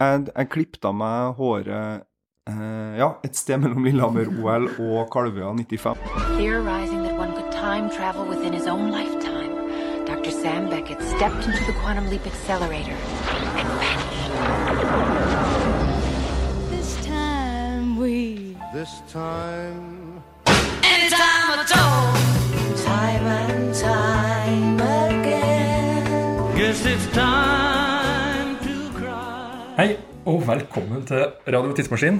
jeg, jeg klippet av meg håret eh, ja, et sted mellom Lillehammer-OL og Kalvøya 95. Theorizing that one could time travel within his own lifetime, Dr. Sam Beckett stepped into the quantum leap accelerator and vanished. This time we This time. Anytime at all Time and time again Guess it's time to cry. Hei, og velkommen til Radio Tidsmaskin.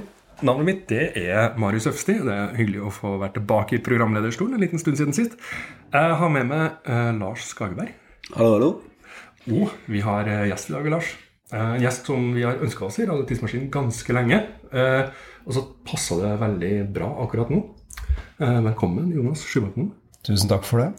Navnet mitt det er Marius Øfsti. Det er hyggelig å få være tilbake i programlederstolen en liten stund siden sist. Jeg har med meg eh, Lars Skageberg. Hallo, hallo. Og vi har eh, gjest i dag, Lars. Eh, En gjest som vi har ønska oss i Radio Tidsmaskin ganske lenge. Eh, og så passa det veldig bra akkurat nå. Eh, velkommen, Jonas Sjubakten. Tusen takk for det.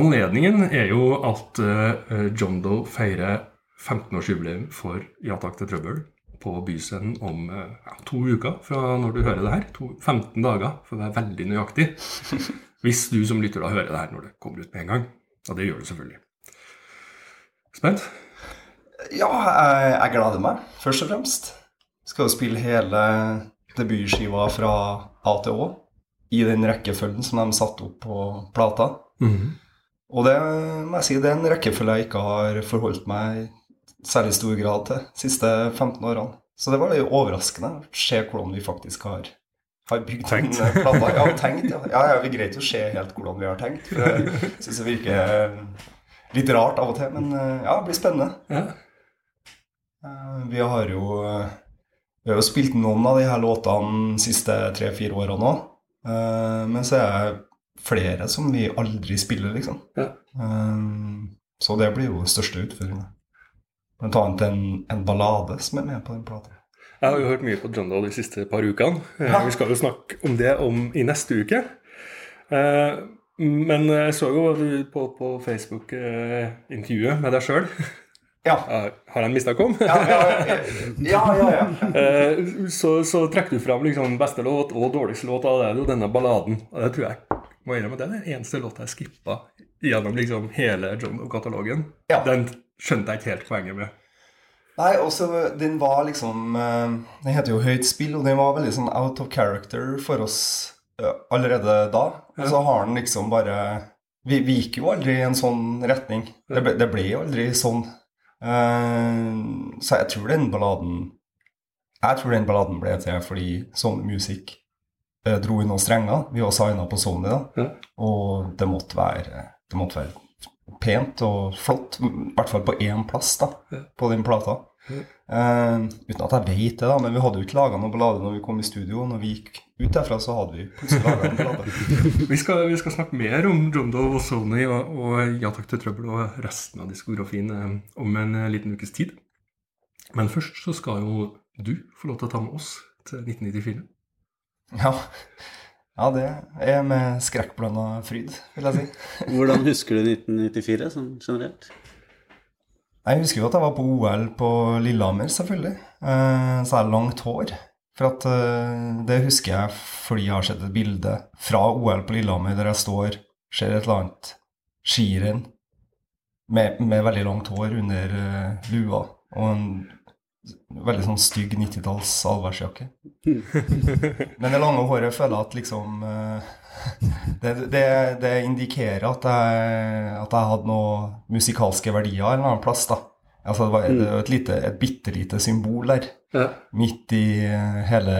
Anledningen er jo at eh, John Doe feirer 15-årsjubileum for Ja takk til trøbbel på Byscenen om eh, ja, to uker fra når du hører det her. To, 15 dager, for å være veldig nøyaktig. Hvis du som lytter da hører det her når det kommer ut med en gang. Og det gjør du selvfølgelig. Spent? Ja, jeg, jeg gleder meg, først og fremst. Skal jo spille hele debutskiva fra A til Å i den rekkefølgen som de satte opp på plata. Og det må jeg si, det er en rekkefølge jeg ikke har forholdt meg særlig stor grad til de siste 15 årene. Så det var litt overraskende å se hvordan vi faktisk har, har bygd Tenkt. den plata. Ja, tenkt, ja. ja, ja vi greit å se helt hvordan vi har tenkt. For jeg syns det virker litt rart av og til, men ja, det blir spennende. Ja. Eh, Vi har jo eh, Vi har jo spilt noen av de her låtene de siste tre-fire årene òg. Men så er det flere som vi aldri spiller, liksom. Ja. Eh, Så det blir jo den største utfordringa. Blant annet en, en ballade som er med på den plata. Jeg har jo hørt mye på John Doe de siste par ukene. Eh, Ja. Vi skal jo snakke om det om i neste uke. Eh, Men jeg så jo på, på Facebook eh, med deg sjøl. Ja. Har jeg mista kom? Ja, ja, ja. ja. Eh, så, så trekker du fram liksom beste låt og dårligste låt, og det er jo denne balladen. Og det tror jeg må innrømme, det er den eneste låta jeg skippa gjennom liksom hele John Doe-katalogen. Ja. Den skjønte jeg ikke helt poenget med. Nei, også den var liksom eh, Den heter jo Høyt spill, og den var veldig sånn out of character for oss eh, allerede da. Og så har den liksom bare vi, vi gikk jo aldri i en sånn retning. Det ble, det ble jo aldri sånn. Eh, så jeg tror den balladen Jeg tror den balladen ble til fordi Sony Music eh, dro inn noen strenger. Vi var signa på Sony, da. Ja. Og det måtte være Det måtte være pent og flott. I hvert fall på én plass da, på den plata. Uh, uten at jeg vet det, da, men vi hadde jo ikke laga noe ballade når vi kom i studio. Når vi gikk ut derfra, så hadde vi plutselig laga en ballade. Vi skal, vi skal snakke mer om John Dove og Sony og, og Ja takk til trøbbel og resten av diskografien eh, om en eh, liten ukes tid. Men først så skal jo du få lov til å ta med oss til 1994. Ja. Ja, det er med skrekkblanda fryd, vil jeg si. Hvordan husker du 1994 sånn generelt? Jeg husker jo at jeg var på OL på Lillehammer, selvfølgelig. Eh, så jeg har langt hår. For at eh, Det husker jeg fordi jeg har sett et bilde fra OL på Lillehammer der jeg står, ser et eller annet skirenn med, med veldig langt hår under eh, lua og en veldig sånn stygg 90-talls allværsjakke. Men det lange håret føler jeg at liksom eh, det, det, det indikerer at jeg, at jeg hadde noen musikalske verdier en eller annen plass. da. Altså Det var det var et, lite, et bitte lite symbol der, Ja. midt i eh, hele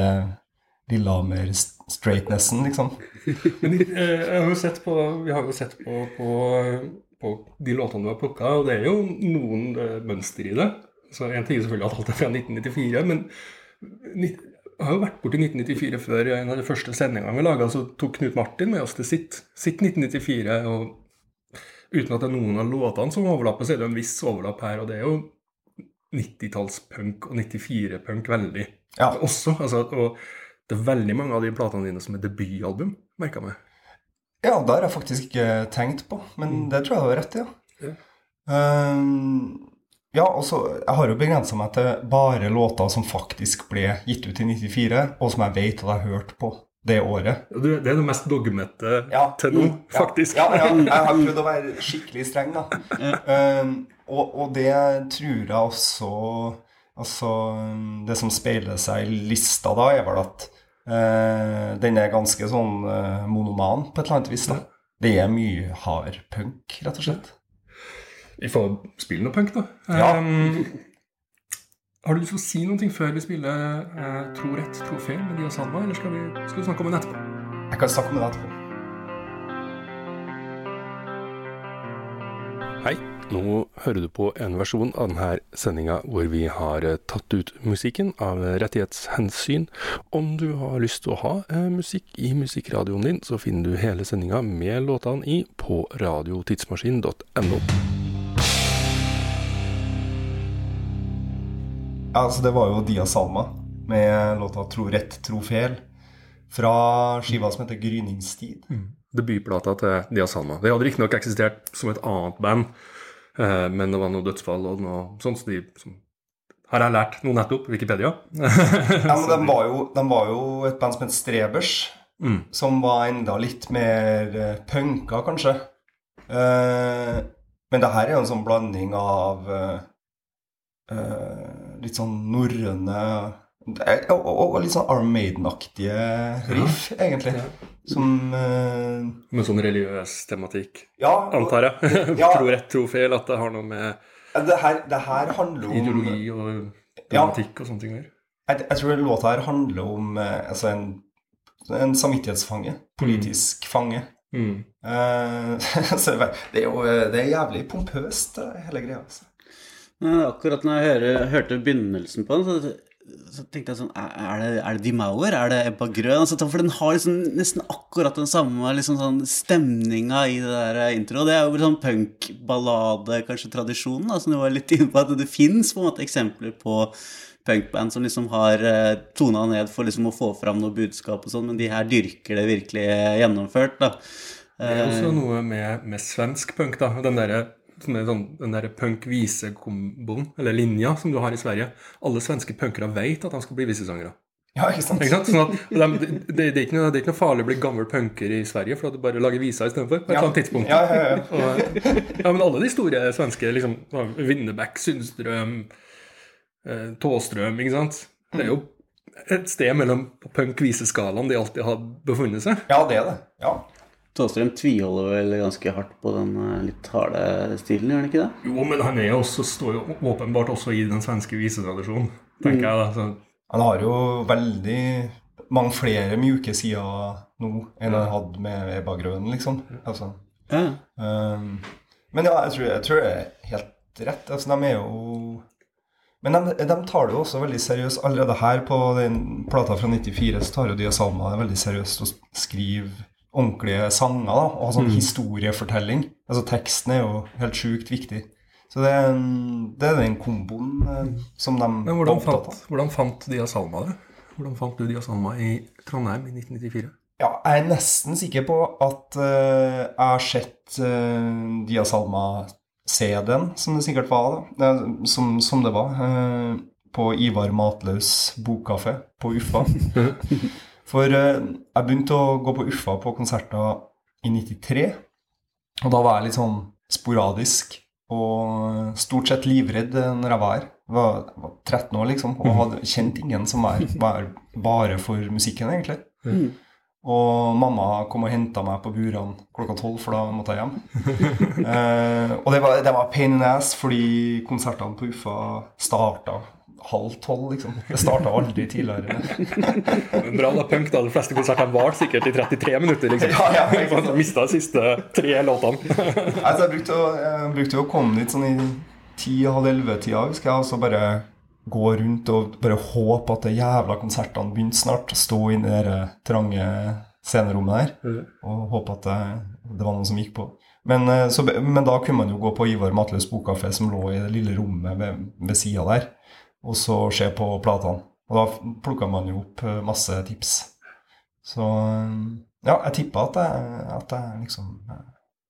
Lillehammer-straightnessen, liksom. Men eh, jeg har jo sett på, vi har jo sett på, på, på de låtene du har plukka, og det er jo noen mønster i det. Så En ting er selvfølgelig at alt er fra 1994, men jeg har jo vært borti 1994 før. I En av de første sendingene vi laga, så tok Knut Martin med oss til sitt, sitt 1994. og Uten at det er noen av låtene som overlapper, så er det en viss overlapp her. Og det er jo 90-tallspunk og 94-punk veldig Ja. også. Altså, og det er veldig mange av de platene dine som er debutalbum, merka meg. Ja, det har jeg faktisk ikke tenkt på, men det tror jeg du har rett i, ja. Ja. Ehm, ja, og Jeg har jo begrensa meg til bare låter som faktisk ble gitt ut i 94, og som jeg vet at jeg hørte på det året. Du- Det er det mest dogmete Ja. til nå, ja. faktisk. Ja, ja, jeg har prøvd å være skikkelig streng, da. um, og, og det tror jeg også Altså, det som speiler seg i lista da, er vel at uh, den er ganske sånn uh, monoman på et eller annet vis. da. Det er mye hard punk, rett og slett. Vi får spille noe punk, da. Ja. Um, har du lyst til å si noe før vi spiller uh, Tro rett, tro feil med Dia Salma, eller skal, vi, skal du snakke om den etterpå? Jeg kan snakke om det etterpå. Hei, nå hører du på en versjon av denne sendinga hvor vi har eh, tatt ut musikken av rettighetshensyn. Om du har lyst til å ha eh, musikk i musikkradioen din, så finner du hele sendinga med låtene i på radiotidsmaskin.no. altså Det var jo Dia Salma med låta 'Tro rett, tro fel' fra skiva som heter 'Gryningstid'. Debutplata til Dia Salma. Det hadde riktignok eksistert som et annet band, eh, men det var noe dødsfall og noe sånt. Så de, som, har jeg lært noe nettopp? Wikipedia. Ja, men de var, jo, de var jo et band som het Strebers, som var enda litt mer eh, punka, kanskje. Eh, men det her er jo en sånn blanding av eh, litt sånn norrøne eh, og, og, og litt sånn Arm Maiden-aktige riff, egentlig. Som uh, Med sånn religiøs tematikk, Ja, antar jeg. Ja. tro rett, tro feil. At det har noe med det her, det her handler om ideologi og dramatikk og sånne ting å gjøre. Jeg, jeg tror låta her handler om eh, altså en, en samvittighetsfange. Politisk fange. Mm. Uh, det er jo det er jævlig pompøst, hele greia. Altså. Men akkurat når jeg hører, hørte begynnelsen på den, så, så tenkte jeg sånn Er det, er det Die Mauer? Er det Ebba Grøn? Altså, for den har liksom nesten akkurat den samme liksom sånn stemninga i det der introet. Det er jo sånn punkballade, kanskje, tradisjonen, da, som du var litt inne på. At det fins eksempler på punkband som liksom har eh, tona ned for liksom å få fram noe budskap og sånn, men de her dyrker det virkelig gjennomført, da. Det er også noe med, med svensk punk, da. Den derre som er sånn, den der punk-vise-komboen, eller linja, som du har i Sverige. Alle svenske punkere vet at de skal bli visesangere. Ja, ikke sant? Ikke sant? Sånn at de, det, det, er ikke noe, det er ikke noe farlig å bli gammel punker i Sverige for at du bare lager viser istedenfor. På et Ja. annet tidspunkt. Ja, ja, ja. Og, ja, men alle de store svenske, liksom Winnerbäck, Sundstrøm, eh, Tåstrøm, ikke sant. Det er jo et sted mellom punk-viseskalaen de alltid har befunnet seg. Ja, det er det. Ja. Tåstrøm tviholder vel ganske hardt på den eh, litt harde stilen, gjør han ikke det? Jo, men han er også, står jo åpenbart også i den svenske visetradisjonen, tenker jeg. da. Så, Han har jo veldig mange flere mjuke sider nå enn han hadde med Ebba Grøn, liksom. Altså, Ja. um, men ja, jeg tror, jeg tror det er helt rett. Altså, de er jo Men de, de tar det jo også veldig seriøst. Allerede her på den plata fra 94 så tar jo Dia Salma det veldig seriøst og skriver ordentlige sanger da, og sånn sånn historiefortelling. Altså Teksten er jo helt sjukt viktig. Så det er, en- det er den komboen eh, som de men hvordan fant, hvordan fant Dia Salma det? Hvordan fant du Dia Salma i Trondheim i 1994? Ja, jeg er nesten sikker på at eh, jeg har sett uh, Dia Salma-CD-en, som det sikkert var, da. Eh, som, som det var. eh, på Ivar Matlaus bokkafé på Uffa. For eh, jeg begynte å gå på Uffa på konserter i 93. Og da var jeg litt sånn sporadisk og stort sett livredd når jeg var her. Jeg var, var 13 år, liksom, og hadde kjent ingen som var, var bare for musikken, egentlig. Og mamma kom og henta meg på burene klokka tolv, for da måtte jeg hjem. eh, og det var, det var pain in ass, fordi konsertene på Uffa starta halv tolv, liksom. Det starta aldri tidligere. Bra da, punk, da. De fleste konsertene varte sikkert i 33 minutter. liksom. Ja, ja, mista de siste tre låtene. Altså, jeg brukte, å, jeg brukte å komme dit sånn i ti-halv elleve-tida, husker jeg, og så bare gå rundt og bare håpe at de jævla konsertene begynte snart. Stå i det trange scenerommet der og håpe at det, det var noen som gikk på. Men, eh, så, men da kunne man jo gå på Ivar Matløs bokkafé, som lå i det lille rommet ved, ved sida der, og så se på platene. Og da plukka man jo opp eh, masse tips. Så eh, ja, jeg tippa at at jeg liksom eh,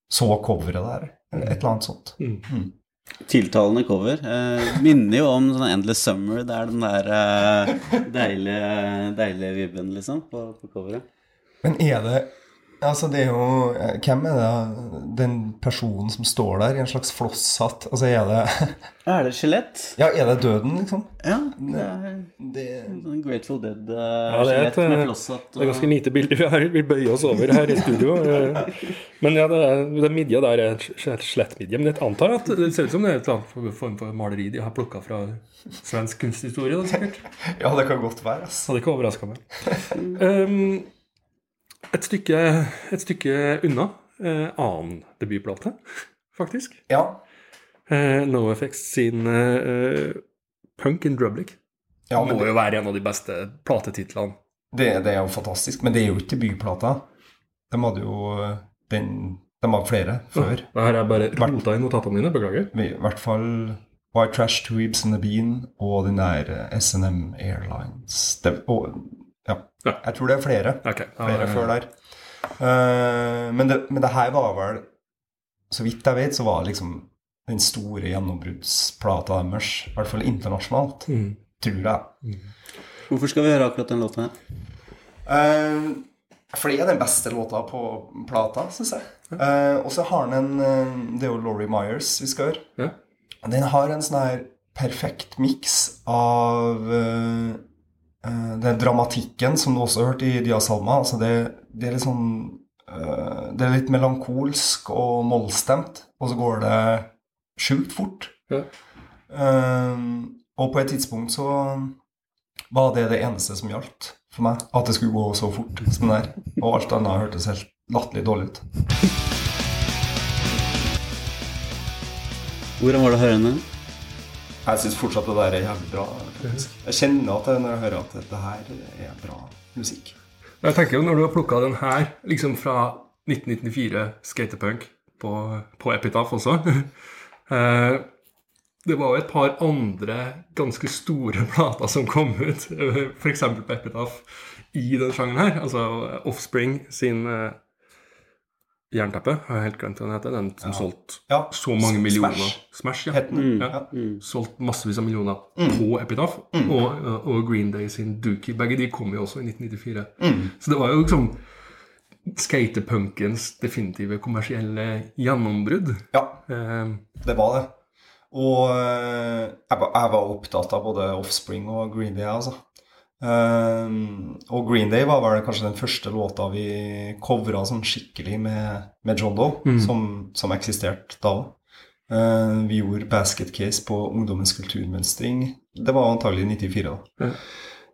så coveret der, eller et eller annet sånt. Tiltalende cover. Eh, minner jo om sånn Endless Summer. Det er den der eh, deilige, deilige vibben, liksom, på, på coveret. Men er det Altså, det er jo eh, Hvem er det den personen som står der i en slags flosshatt? Altså, er det Er det skjelett? Ja, er det døden, liksom? Ja, det er Det en sånn Grateful Ja, det er Dead-skjelett ja, med flosshatt. Og... Det er ganske lite bilder vi har. Vi bøyer oss over her i studio. eh. Men ja, det er, den midja der er et skjelettmidje. Men jeg antar at det ser ut som det er et annet form for maleri de har plukka fra svensk kunsthistorie. Da, sikkert. Ja, det kan godt være. Hadde ikke overraska meg. Um, et, stykke, et stykke unna eh, annen debutplate, faktisk. Ja. Eh, NoFX sin eh, Punk in Drublic. ja må det, jo være en av de beste platetitlene. det, det er jo fantastisk. Men det er jo ikke debutplata. De hadde jo eh, den De hadde flere før. Det her er bare rota i notatene mine. Beklager. I hvert fall White Trash, Two Ibs and a Bean og den der eh, SNM Airlines det, og, ja. Jeg tror det er flere. Ok. Flere Ja, før der. Uh, men, det, men det her var vel Så vidt jeg vet, så var det liksom den store gjennombruddsplata deres. I hvert fall internasjonalt. Mm. Tror jeg. Hvorfor skal vi høre akkurat den låta her? Uh, for det er den beste låta på plata, syns jeg. Eh, og så har den en Det er jo Laurie Myers vi skal høre. Ja. Den har en sånn her perfekt miks av den dramatikken som du også hørte i Dia Salma. Altså det, det er litt sånn eh, Det er litt melankolsk og mollstemt, og så går det sjukt fort. Ja. Eh, og på et tidspunkt så var det det eneste som gjaldt for meg. At det skulle gå så fort som det der. Og alt annet hørtes helt latterlig dårlig ut. Hvordan var det å høre henne? Jeg syns fortsatt det der er jævlig bra. Jeg kjenner at jeg, når jeg hører at det her er bra musikk. Jeg tenker jo Når du har plukka den her liksom fra 1994, skatepunk, på, på Epitaph også eh, Det var jo et par andre ganske store plater som kom ut, f.eks. på Epitaph, i den sjangeren her. Altså Offspring sin eh, Jernteppe, har jeg helt glemt hva den heter. Den som solgte Ja, så mange millioner. Smash, ja. Mm. ja. Mm. Solgt massevis av millioner på Epitaph. Og, og Green Day sin Dookie. Begge de kom jo også i 1994. Så det var jo liksom skatepunkens definitive kommersielle gjennombrudd. ja, Eh, det var det. Og eh, jeg var opptatt av både Offspring og Green Day, altså. Eh, og Green Day var vel kanskje den første låta vi covra sånn skikkelig med, med John Doe, som, som eksisterte da òg. vi gjorde Basket Case på Ungdommens kulturmønstring. Det var antagelig i 94, da.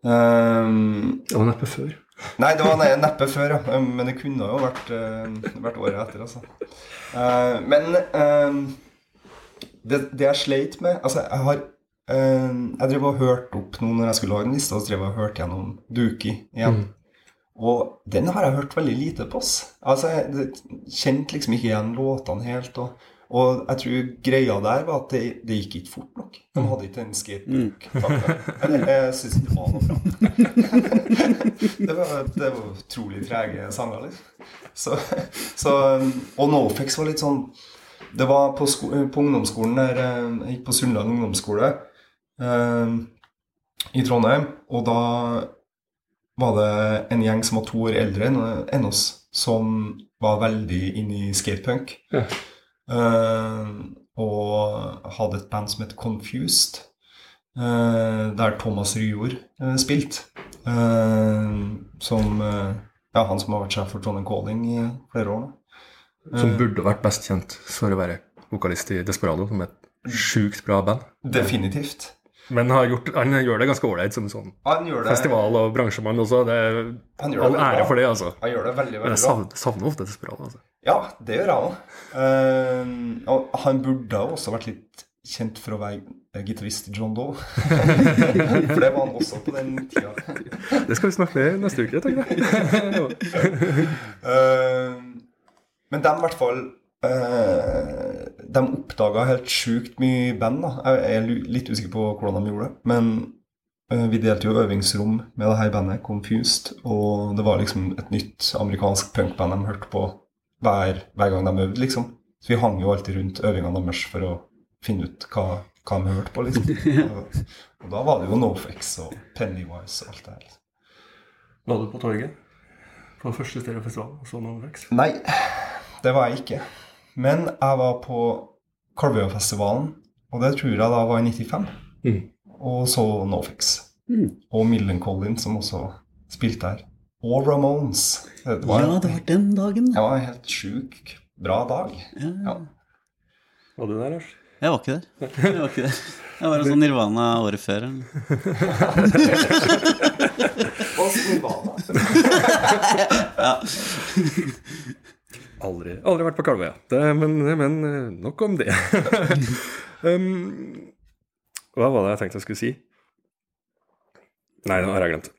Eh, det var neppe før. Nei, det var ne- neppe før, ja. Um, Men det kunne jo vært, uh, vært året etter, altså. Uh, men eh, det, det jeg sleit med Altså, jeg har eh, Jeg drev og hørte opp nå når jeg skulle lage en liste, og så drev jeg og hørte gjennom Duki igjen. Og den har jeg hørt veldig lite på. Altså, jeg kjente liksom ikke igjen låtene helt. Og, og jeg tror greia der var at det, det gikk ikke fort nok. De hadde ikke en skatebook. Mm. Jeg syns ikke det var noe bra. det, var, det var utrolig trege sanger, liksom. Så, så, og Nofix var litt sånn Det var på, sko på ungdomsskolen der eh, Jeg gikk på Sunnland ungdomsskole i Trondheim, og da var det en gjeng som var to år eldre enn oss, som var veldig inne i skatepunk. Ja. Eh, og hadde et band som het Confused, eh, der Thomas Ryjord uh, spilte. Eh, som eh, Ja, han som har vært sjef for Trondheim Calling i flere år. Som burde vært best kjent for å være vokalist i Desperado, som er et sjukt bra band. Definitivt. Men har gjort, han gjør det ganske ålreit som sånn festival- og bransjemann også. Det er all ære for det, altså. han gjør det veldig, Men veldig jeg bra. savner, savner ofte Desperado. altså. Ja, det gjør jeg òg. og han burde også vært litt kjent for å være gitarist John Doe. for det var han også på den tida. Det skal vi snakke med neste uke, tenker jeg. uh, men de i hvert fall eh, De oppdaga helt sjukt mye band. da. Jeg er litt usikker på hvordan de gjorde det. Men uh, vi delte jo øvingsrom med det her bandet, Confused. Og det var liksom et nytt amerikansk punkband de hørte på hver, hver gang de øvde, liksom. Så vi hang jo alltid rundt øvingene deres for å finne ut hva, hva de hørte på, liksom. Og, og da var det jo NoFX og Pennywise og alt det her. Liksom. Var du på torget på første stereofestival og så NoFX? Nei, det var jeg ikke. Men jeg var på Kalvøyafestivalen, og det tror jeg da var i 95. Mm. Og så Nofix. Og Millen Collin, som også spilte her. Og Ramones. Det var, Ja, det var den dagen. det var en helt sjuk bra dag. Ja. Var du der, Lars? Jeg var ikke der. Jeg var ikke der. Jeg var sånn Nirvana året før. eller? Aldri, aldri vært på Kalvøya. Ja. Men, men nok om det. um, hva var det jeg tenkte jeg skulle si? Nei, det har jeg glemt.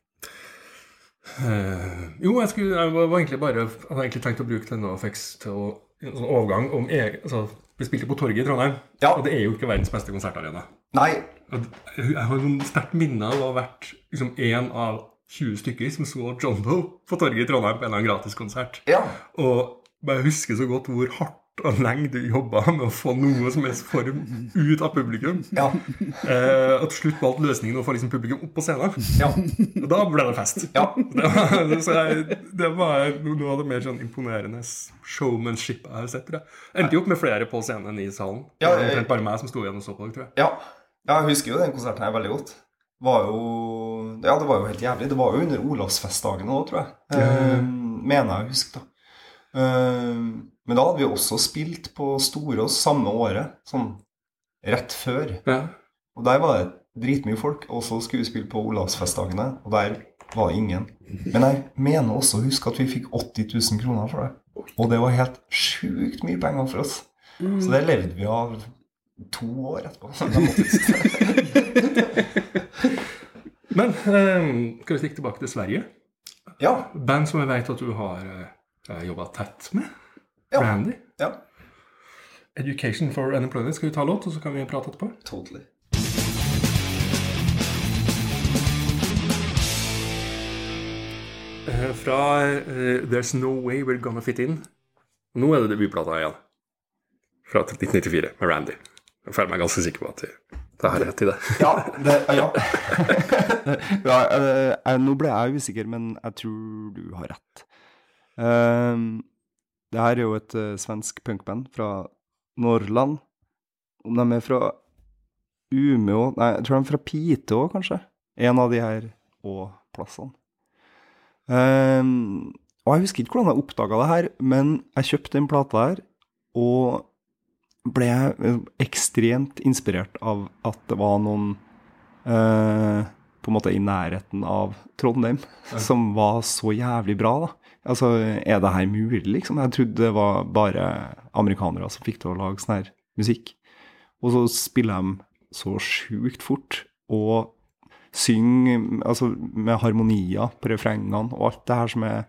Uh, jo, jeg, skulle, jeg var egentlig bare Jeg hadde egentlig tenkt å bruke denne FX til å, en sånn overgang om egen, altså, Vi spilte på Torget i Trondheim, Ja. og det er jo ikke verdens beste konsertarena. Nei, Jeg har noen sterkt minne av å ha vært liksom, en av 20 stykker som så John Doe på Torget i Trondheim på en eller annen gratiskonsert. ja. Og jeg husker så godt hvor hardt og lenge du jobba med å få noe som helst form ut av publikum. Ja. Eh, og til slutt valgte løsningen å få liksom publikum opp på scenen. ja. Og da ble det fest. Ja. Det var, jeg, det var noe av det mer sånn imponerende showmanship jeg har sett. tror jeg. Endte jo opp med flere på scenen enn i salen. Ja, det var bare meg som sto igjen og så på det, tror jeg. Ja. ja, jeg husker jo den konserten her veldig godt. Var jo, ja, det var jo helt jævlig. Det var jo under Olavsfestdagene òg, tror jeg. Eh, mener jeg å huske, da. Eh, men da hadde vi også spilt på Storås samme året, sånn rett før. Ja. Og der var det dritmye folk. Og så skulle vi spille på Olavsfestdagene, og der var det ingen. Men jeg mener også å huske at vi fikk 80 000 kroner for det. Og det var helt sjukt mye penger for oss. Så det levde vi av to år etterpå. Men eh, skal vi stikke tilbake til Sverige? Ja. Band som jeg vet at du har uh, jobba tett med. Ja. Brandy. ja. Education for Unemployment. Skal vi ta låt, og så kan vi prate etterpå? Totally. Eh, fra uh, There's No Way We're Gonna Fit In. Nå er det debutplata igjen. Fra 1994 med Randy. Jeg føler meg ganske sikker på at jeg, jeg har rett i det. Ja, det, ja. ja uh, eh, nå ble jeg usikker, men jeg tror du har rett. Um, det her er jo et uh, svensk punkband fra Norrland. Om de er fra Umeå Nei, jeg tror de er fra Piteå, kanskje. En av de her Å-plassene. Um, og jeg husker ikke hvordan jeg oppdaga det her, men jeg kjøpte den plata her, og ble ekstremt inspirert av at det var noen uh, på en måte i nærheten av Trondheim som var så jævlig bra, da. Altså, er det her mulig, liksom? Jeg trodde det var bare amerikanere som fikk til å lage sånn her musikk. Og så spiller de så sjukt fort, og synger altså, med harmonier på refrengene og alt det her som er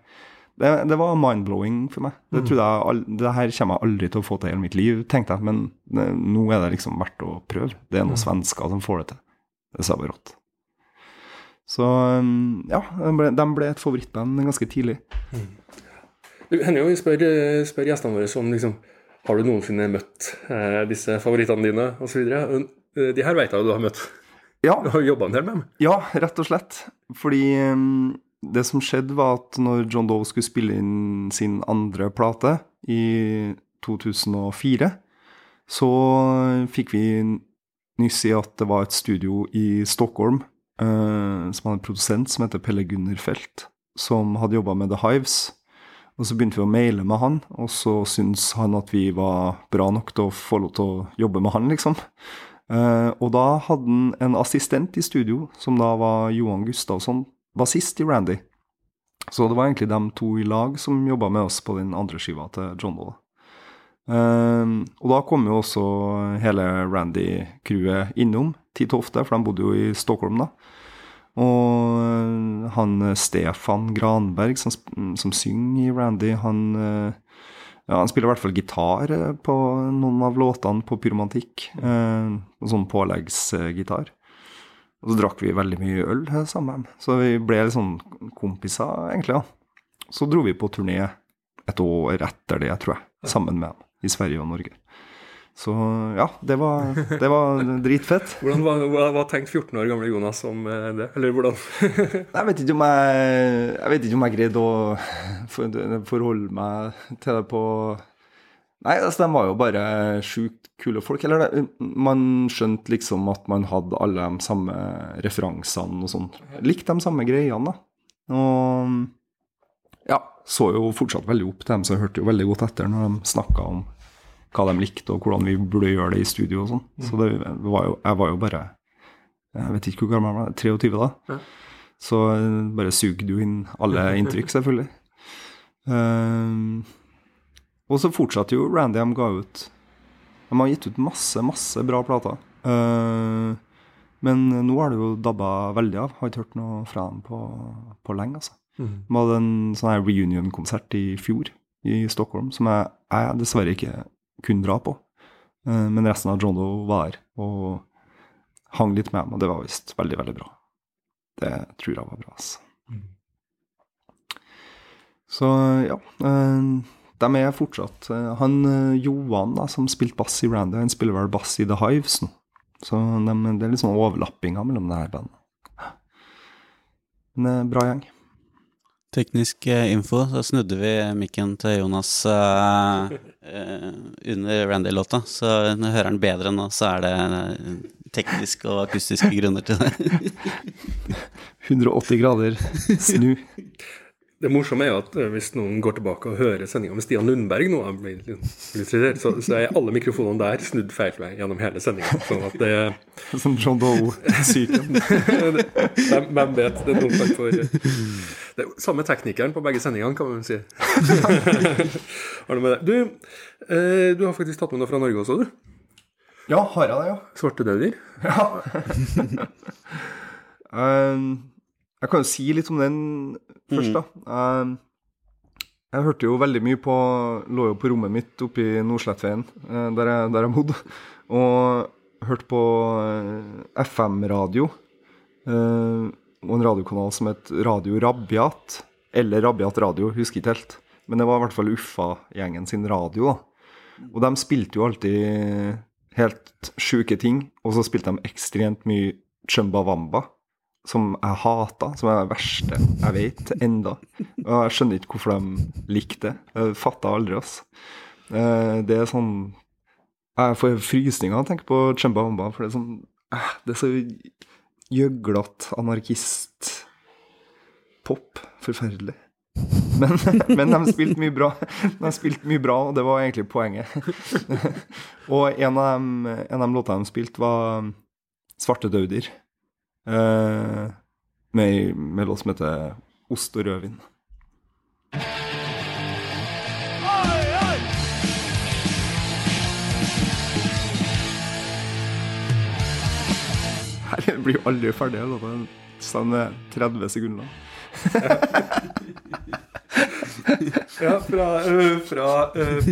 det, det var mind-blowing for meg. Det trodde jeg det her kommer jeg aldri til å få til i hele mitt liv, tenkte jeg. Men det, nå er det liksom verdt å prøve. Det er noen svensker som får det til. Det sa bare rått. Så um, ja, de ble, de ble et favorittband ganske tidlig. Det hender jo vi spør, eh, spør gjestene våre om liksom, har du noensinne møtt eh, disse favorittene dine osv. Uh, de her vet jeg jo du har møtt. Ja, Du har jobba en del med dem. Ja, rett og slett. Fordi um, det som skjedde, var at når John Doe skulle spille inn sin andre plate i 2004, så fikk vi nyss i at det var et studio i Stockholm eh, som hadde en produsent som heter Pelle Gunner Felt, som hadde jobba med The Hives. Og så begynte vi å maile med han, og så syntes han at vi var bra nok til å få lov til å jobbe med han, liksom. Uh, og da hadde han en assistent i studio, som da var Johan Gustavsson, bassist i Randy. Så det var egentlig de to i lag som jobba med oss på den andre skiva til John Doll. Uh, og da kom jo også hele Randy-crewet innom titt og for de bodde jo i Stockholm da. Og eh, han eh, Stefan Granberg, som, som synger i Randy, han eh, ja, han spiller i hvert fall gitar på noen av låtene på Pyromantikk. Eh, sånn påleggsgitar. Og så drakk vi veldig mye øl sammen. Så vi ble litt sånn kompiser, egentlig. Ja. Så dro vi på turné et år etter det, tror jeg, sammen med ham i Sverige og Norge. Så ja, det var, det var dritfett. Hvordan, var, hva, hva tenkte 14 år gamle Jonas om eh, det? Eller hvordan Jeg vet ikke om jeg Jeg vet ikke om jeg greide å forholde meg til det på Nei, altså, de var jo bare sjukt kule folk. Eller det, man skjønte liksom at man hadde alle de samme referansene og sånn. Likte de samme greiene, da. Og ja, så jo fortsatt veldig opp til dem, så jeg hørte jo veldig godt etter når de snakka om hva de likte, og hvordan vi burde gjøre det i studio og sånn. Så det var jo Jeg var jo bare Jeg vet ikke hvor gammel jeg var, 23 da. Ja. Så eh, bare sugde jo inn alle inntrykk, selvfølgelig. Um, og så fortsatte jo Randy de ga ut De har gitt ut masse, masse bra plater. Uh, men nå har det jo dabba veldig av. Har ikke hørt noe fra dem på, på lenge, altså. De hadde en sånn her reunion-konsert i fjor i Stockholm som jeg, jeg dessverre ikke kunne dra på. Eh, Men resten av John var her og hang litt med meg, og det var visst veldig, veldig bra. Det tror jeg var bra, altså. Så ja. eh, De er fortsatt eh, Han Johan, da, som spilte bass i Randy, han spiller vel bass i The Hives nå. Så de, det er litt sånn overlappinger mellom det her bandet. Men bra gjeng. Teknisk eh, info, så snudde vi mikken til Jonas uh, uh, under Randy-låta. Så når jeg hører den bedre nå, så er det tekniske og akustiske grunner til det. 180 grader snu. Det morsomme er jo at eh, hvis noen går tilbake og hører sendinga med Stian Lundberg nå, så, så er alle mikrofonene der snudd feil vei gjennom hele sendinga. Sånn at det Som John Doe-sykdom. hvem, vet? Det er noen form for Det er samme teknikeren på begge sendingene, kan man si. Du? Du, eh, har faktisk tatt med noe fra Norge også, du. Ja, har jeg det, ja. Svarte Ja. Um, jeg kan jo si litt om den først, da. Um, jeg hørte jo veldig mye på Lå jo på rommet mitt oppe i Nordslettveien, eh, der, jeg- der jeg bodde, og hørte på eh, FM-radio. eh, og en radiokanal som het Radio Rabiat. Eller Rabiat Radio, husker ikke helt. Men det var i hvert fall Uffa-gjengen sin radio. da. Og de spilte jo alltid helt sjuke ting, og så spilte de ekstremt mye Chumbawamba, som jeg hata, som er det verste jeg vet enda. Og jeg skjønner ikke hvorfor de likte det. Jeg fatta aldri, ass. Eh, Det er sånn Jeg får frysninger av å tenke på Chumbawamba, for det er sånn eh, Det er så gjøglete anarkist-pop. Forferdelig. Men, men de spilte mye bra, De spilte mye bra, og det var egentlig poenget. og en av de, en de låtene de spilte, var Svarte dauder. Eh, med ei med låt som heter Ost og rødvin. Her blir jo aldri ferdig, låta. Sånn eh, 30 sekunder. Ja, fra, uh, fra uh,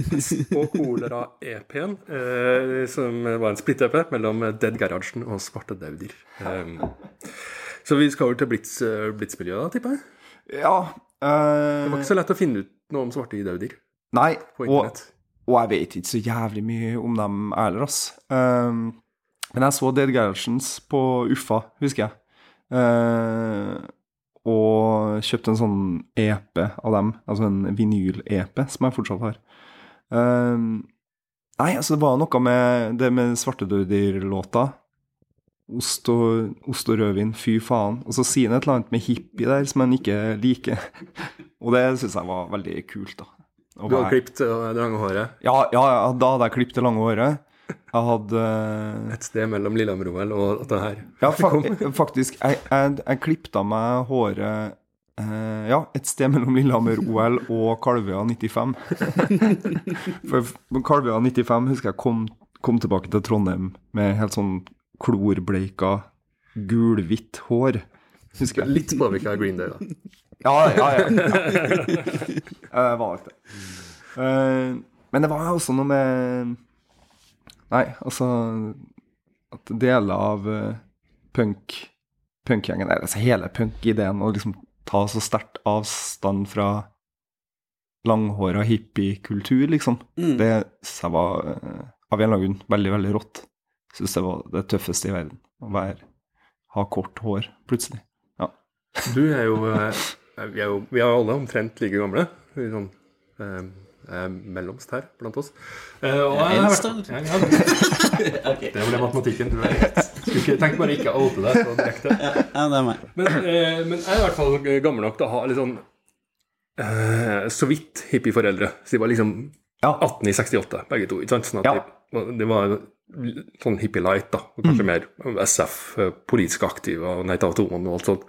og kolera-EP-en, uh, som var en splitt-EP mellom Dead Garagen og Svarte dauder. Um, så vi skal over til Blitz, øh, Blitz-miljøet, da, tipper jeg. Ja Det var ikke så lett å finne ut noe om svarte dauder Nei, på og, internett. og jeg vet ikke så jævlig mye om dem heller, ass. Um, men jeg så Dead Garagens på Uffa, husker jeg. Eh, og kjøpte en sånn EP av dem, altså en vinyl-EP, som jeg fortsatt har. Um, nei, altså, det var noe med det med Svartedauder-låta. Ost og, ost og rødvin, fy faen. Og så sier han et eller annet med hippie der som han ikke liker. og det syns jeg var veldig kult, da. Du har klippet øh, det lange håret ja, ja, ja, da hadde jeg klippet det lange håret. Jeg hadde eh, et sted mellom Lillehammer-OL og dette her. Ja, fak faktisk. Jeg, jeg, jeg klippet av meg håret eh, Ja, et sted mellom Lillehammer-OL og Kalvøya 95. For Kalvøya 95 husker jeg kom, kom tilbake til Trondheim med helt sånn klorbleika, gulhvitt hår. Husker jeg. Litt påvirka av Green Day, da. Ja, ja, ja. ja. Det var nok det. Eh, men det var også noe med Nei, altså At deler av uh, punk punkgjengen eller altså Hele punk-ideen å liksom ta så sterkt avstand fra langhåra hippiekultur, liksom, Mm. det syns jeg var uh, av en eller annen grunn veldig, veldig rått. Syns det var det tøffeste i verden. Å være, ha kort hår plutselig. Ja. Du er jo uh, Vi er jo vi er jo alle omtrent like gamle. Sånn, eh, eh, mellomst her blant oss. Eh, og jeg har vært- Ja, ja, Det ble matematikken, tror jeg. Skulle ikke- Tenk bare ikke å oute deg så direkte. Ja, det er meg. Men, eh, men jeg er i hvert fall gammel nok til å ha litt sånn eh, så vidt hippieforeldre. Så de var liksom Ja. 18 i 68, begge to. ikke sant? Sånn at Ja. de, det var sånn hippie light, da. Og kanskje mer SF, eh, politisk aktiv og Nei til atomene og alt sånt.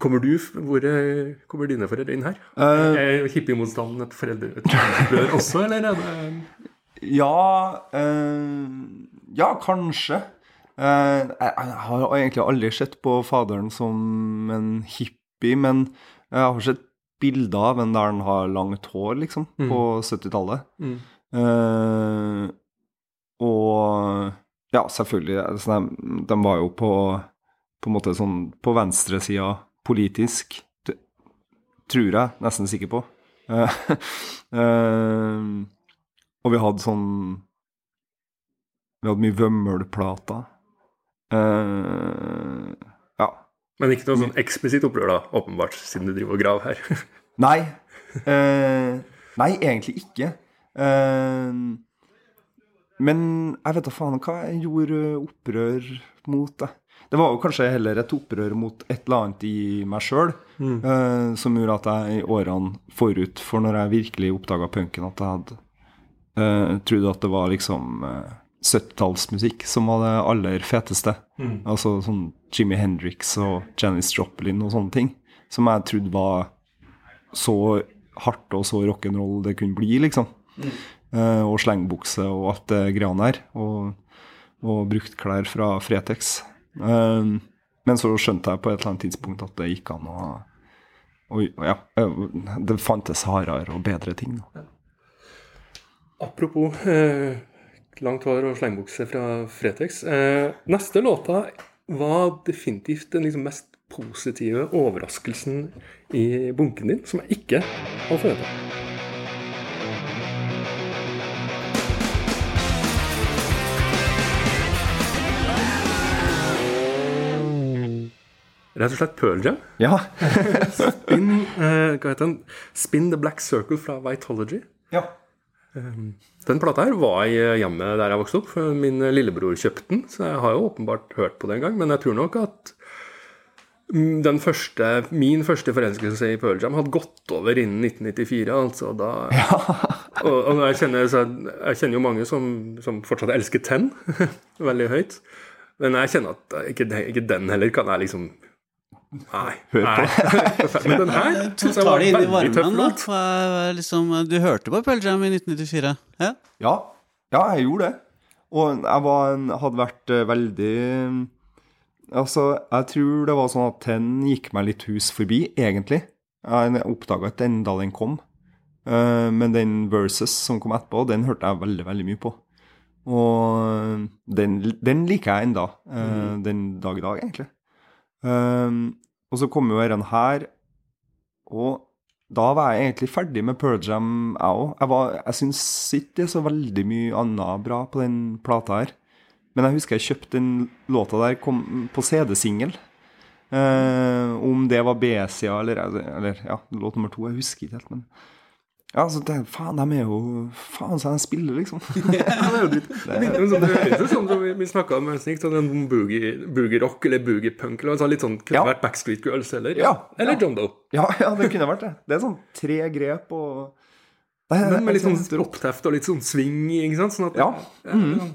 Kommer du, hvor eh, kommer dine foreldre inn her? Uh, er hippiemotstanden et foreldre foreldreopprør også, eller er det Ja uh, Ja, kanskje. Uh, jeg, har egentlig aldri sett på faderen som en hippie, men jeg har sett bilder av en der han har langt hår, liksom, på 70-tallet. Mm. Uh, og ja, selvfølgelig. altså, de, de var jo på på en måte sånn på venstresida politisk, t- tror jeg, nesten sikker på. Eh, eh, og vi hadde sånn Vi hadde mye vømmelplater. Eh, ja. Men ikke noe sånn eksplisitt opprør, da, åpenbart, siden du driver og graver her. Nei. Eh, nei, egentlig ikke. Men jeg vet da faen hva jeg gjorde opprør mot. Det Det var jo kanskje heller et opprør mot et eller annet i meg sjøl eh, som gjorde at jeg i årene forut for når jeg virkelig oppdaga punken, at jeg hadde eh, trodd at det var liksom eh, 70-tallsmusikk som var det aller feteste. Altså sånn Jimmy Hendrix og Janis Joplin og sånne ting. Som jeg trodde var så hardt og så rock'n'roll det kunne bli, liksom. Eh, og slengbukse og alt det greiene der. Og, og bruktklær fra Fretex. Eh, men så skjønte jeg på et eller annet tidspunkt at det gikk an å og ja, eh, det fantes hardere og bedre ting. Da. Apropos eh, langt hår og slengbukse fra Fretex. Eh, neste låta var definitivt den liksom mest positive overraskelsen i bunken din, som jeg ikke har forventa. Rett og slett Pearl Jam. Ja. Spin, uh, hva heter den? Spin the Black Circle fra Vitology. ja. Den plata her var i hjemmet der jeg vokste opp. for Min lillebror kjøpte den, så jeg har jo åpenbart hørt på det en gang. Men jeg tror nok at mm, den første, min første forelskelse i Pearl Jam hadde gått over innen 1994. altså da... Og, og jeg, kjenner, så jeg, jeg kjenner jo mange som, som fortsatt elsker Ten veldig høyt. Men jeg kjenner at ikke, ikke den heller kan jeg liksom Nei. Hør på. Men den her Du jeg var veldig tøff låt. Er Liksom, du hørte på Pearl Jam i 1994? Ja? Ja, ja jeg gjorde det. Og jeg var en, hadde vært eh, veldig Altså, jeg tror det var sånn at den gikk meg litt hus forbi, egentlig. Jeg oppdaga ikke den da den kom. Eh, men den Versus som kom etterpå, den hørte jeg veldig, veldig mye på. Og den, den liker jeg enda, mm. den dag i dag, egentlig. Eh, og så kom jo denne her, og da var jeg egentlig ferdig med Pearl Jam, jeg òg. Jeg, var- jeg syns ikke det er så veldig mye annet bra på den plata her. Men jeg husker jeg kjøpte den låta der på CD-singel. Eh, om det var B-sida eller, eller ja, låt nummer to, jeg husker ikke helt, men ja, så det, faen, de er jo Faen, så de spiller, liksom. Ja, det er jo dritt. Det minner sånn, høres sånn som vi, vi snakka om gikk, sånn en boogie, boogie rock eller boogie punk eller sånn, litt sånn kunne Ja. vært Backstreet Girls eller, Ja, eller ja. John Doe. Ja, ja, det kunne vært det. Det er sånn tre grep og det er, Men med litt sånn oppteft og litt sånn swing, ikke sant? Sånn at, Ja. sånn-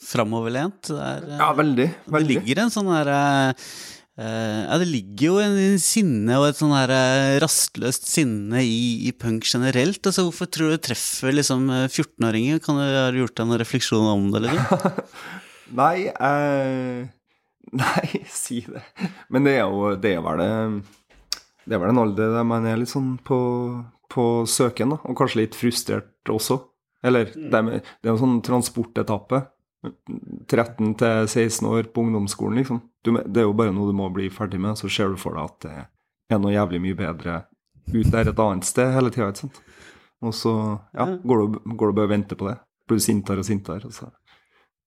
Framoverlent. Det, Ja, veldig. veldig. det ligger en sånn derre eh, Ja, det ligger jo en sinne og et sånn her eh, rastløst sinne i, i punk generelt. Altså, hvorfor tror du det treffer liksom eh, 14-åringer? Kan du ha gjort deg noen refleksjoner om det? Liksom? Nei, eh, nei, si det. Men det er jo det vel det Det vel en alder der man er litt sånn på, på søken, da. Og kanskje litt frustrert også. Eller det er, det er en sånn transportetappe. 13 til 16 år på ungdomsskolen, liksom. Du, det er jo bare noe du må bli ferdig med, så ser du for deg at det er noe jævlig mye bedre ut der et annet sted hele tida, ikke sant. Og så ja, går du, går du bare og venter på det. blir du sintere og sintere, og så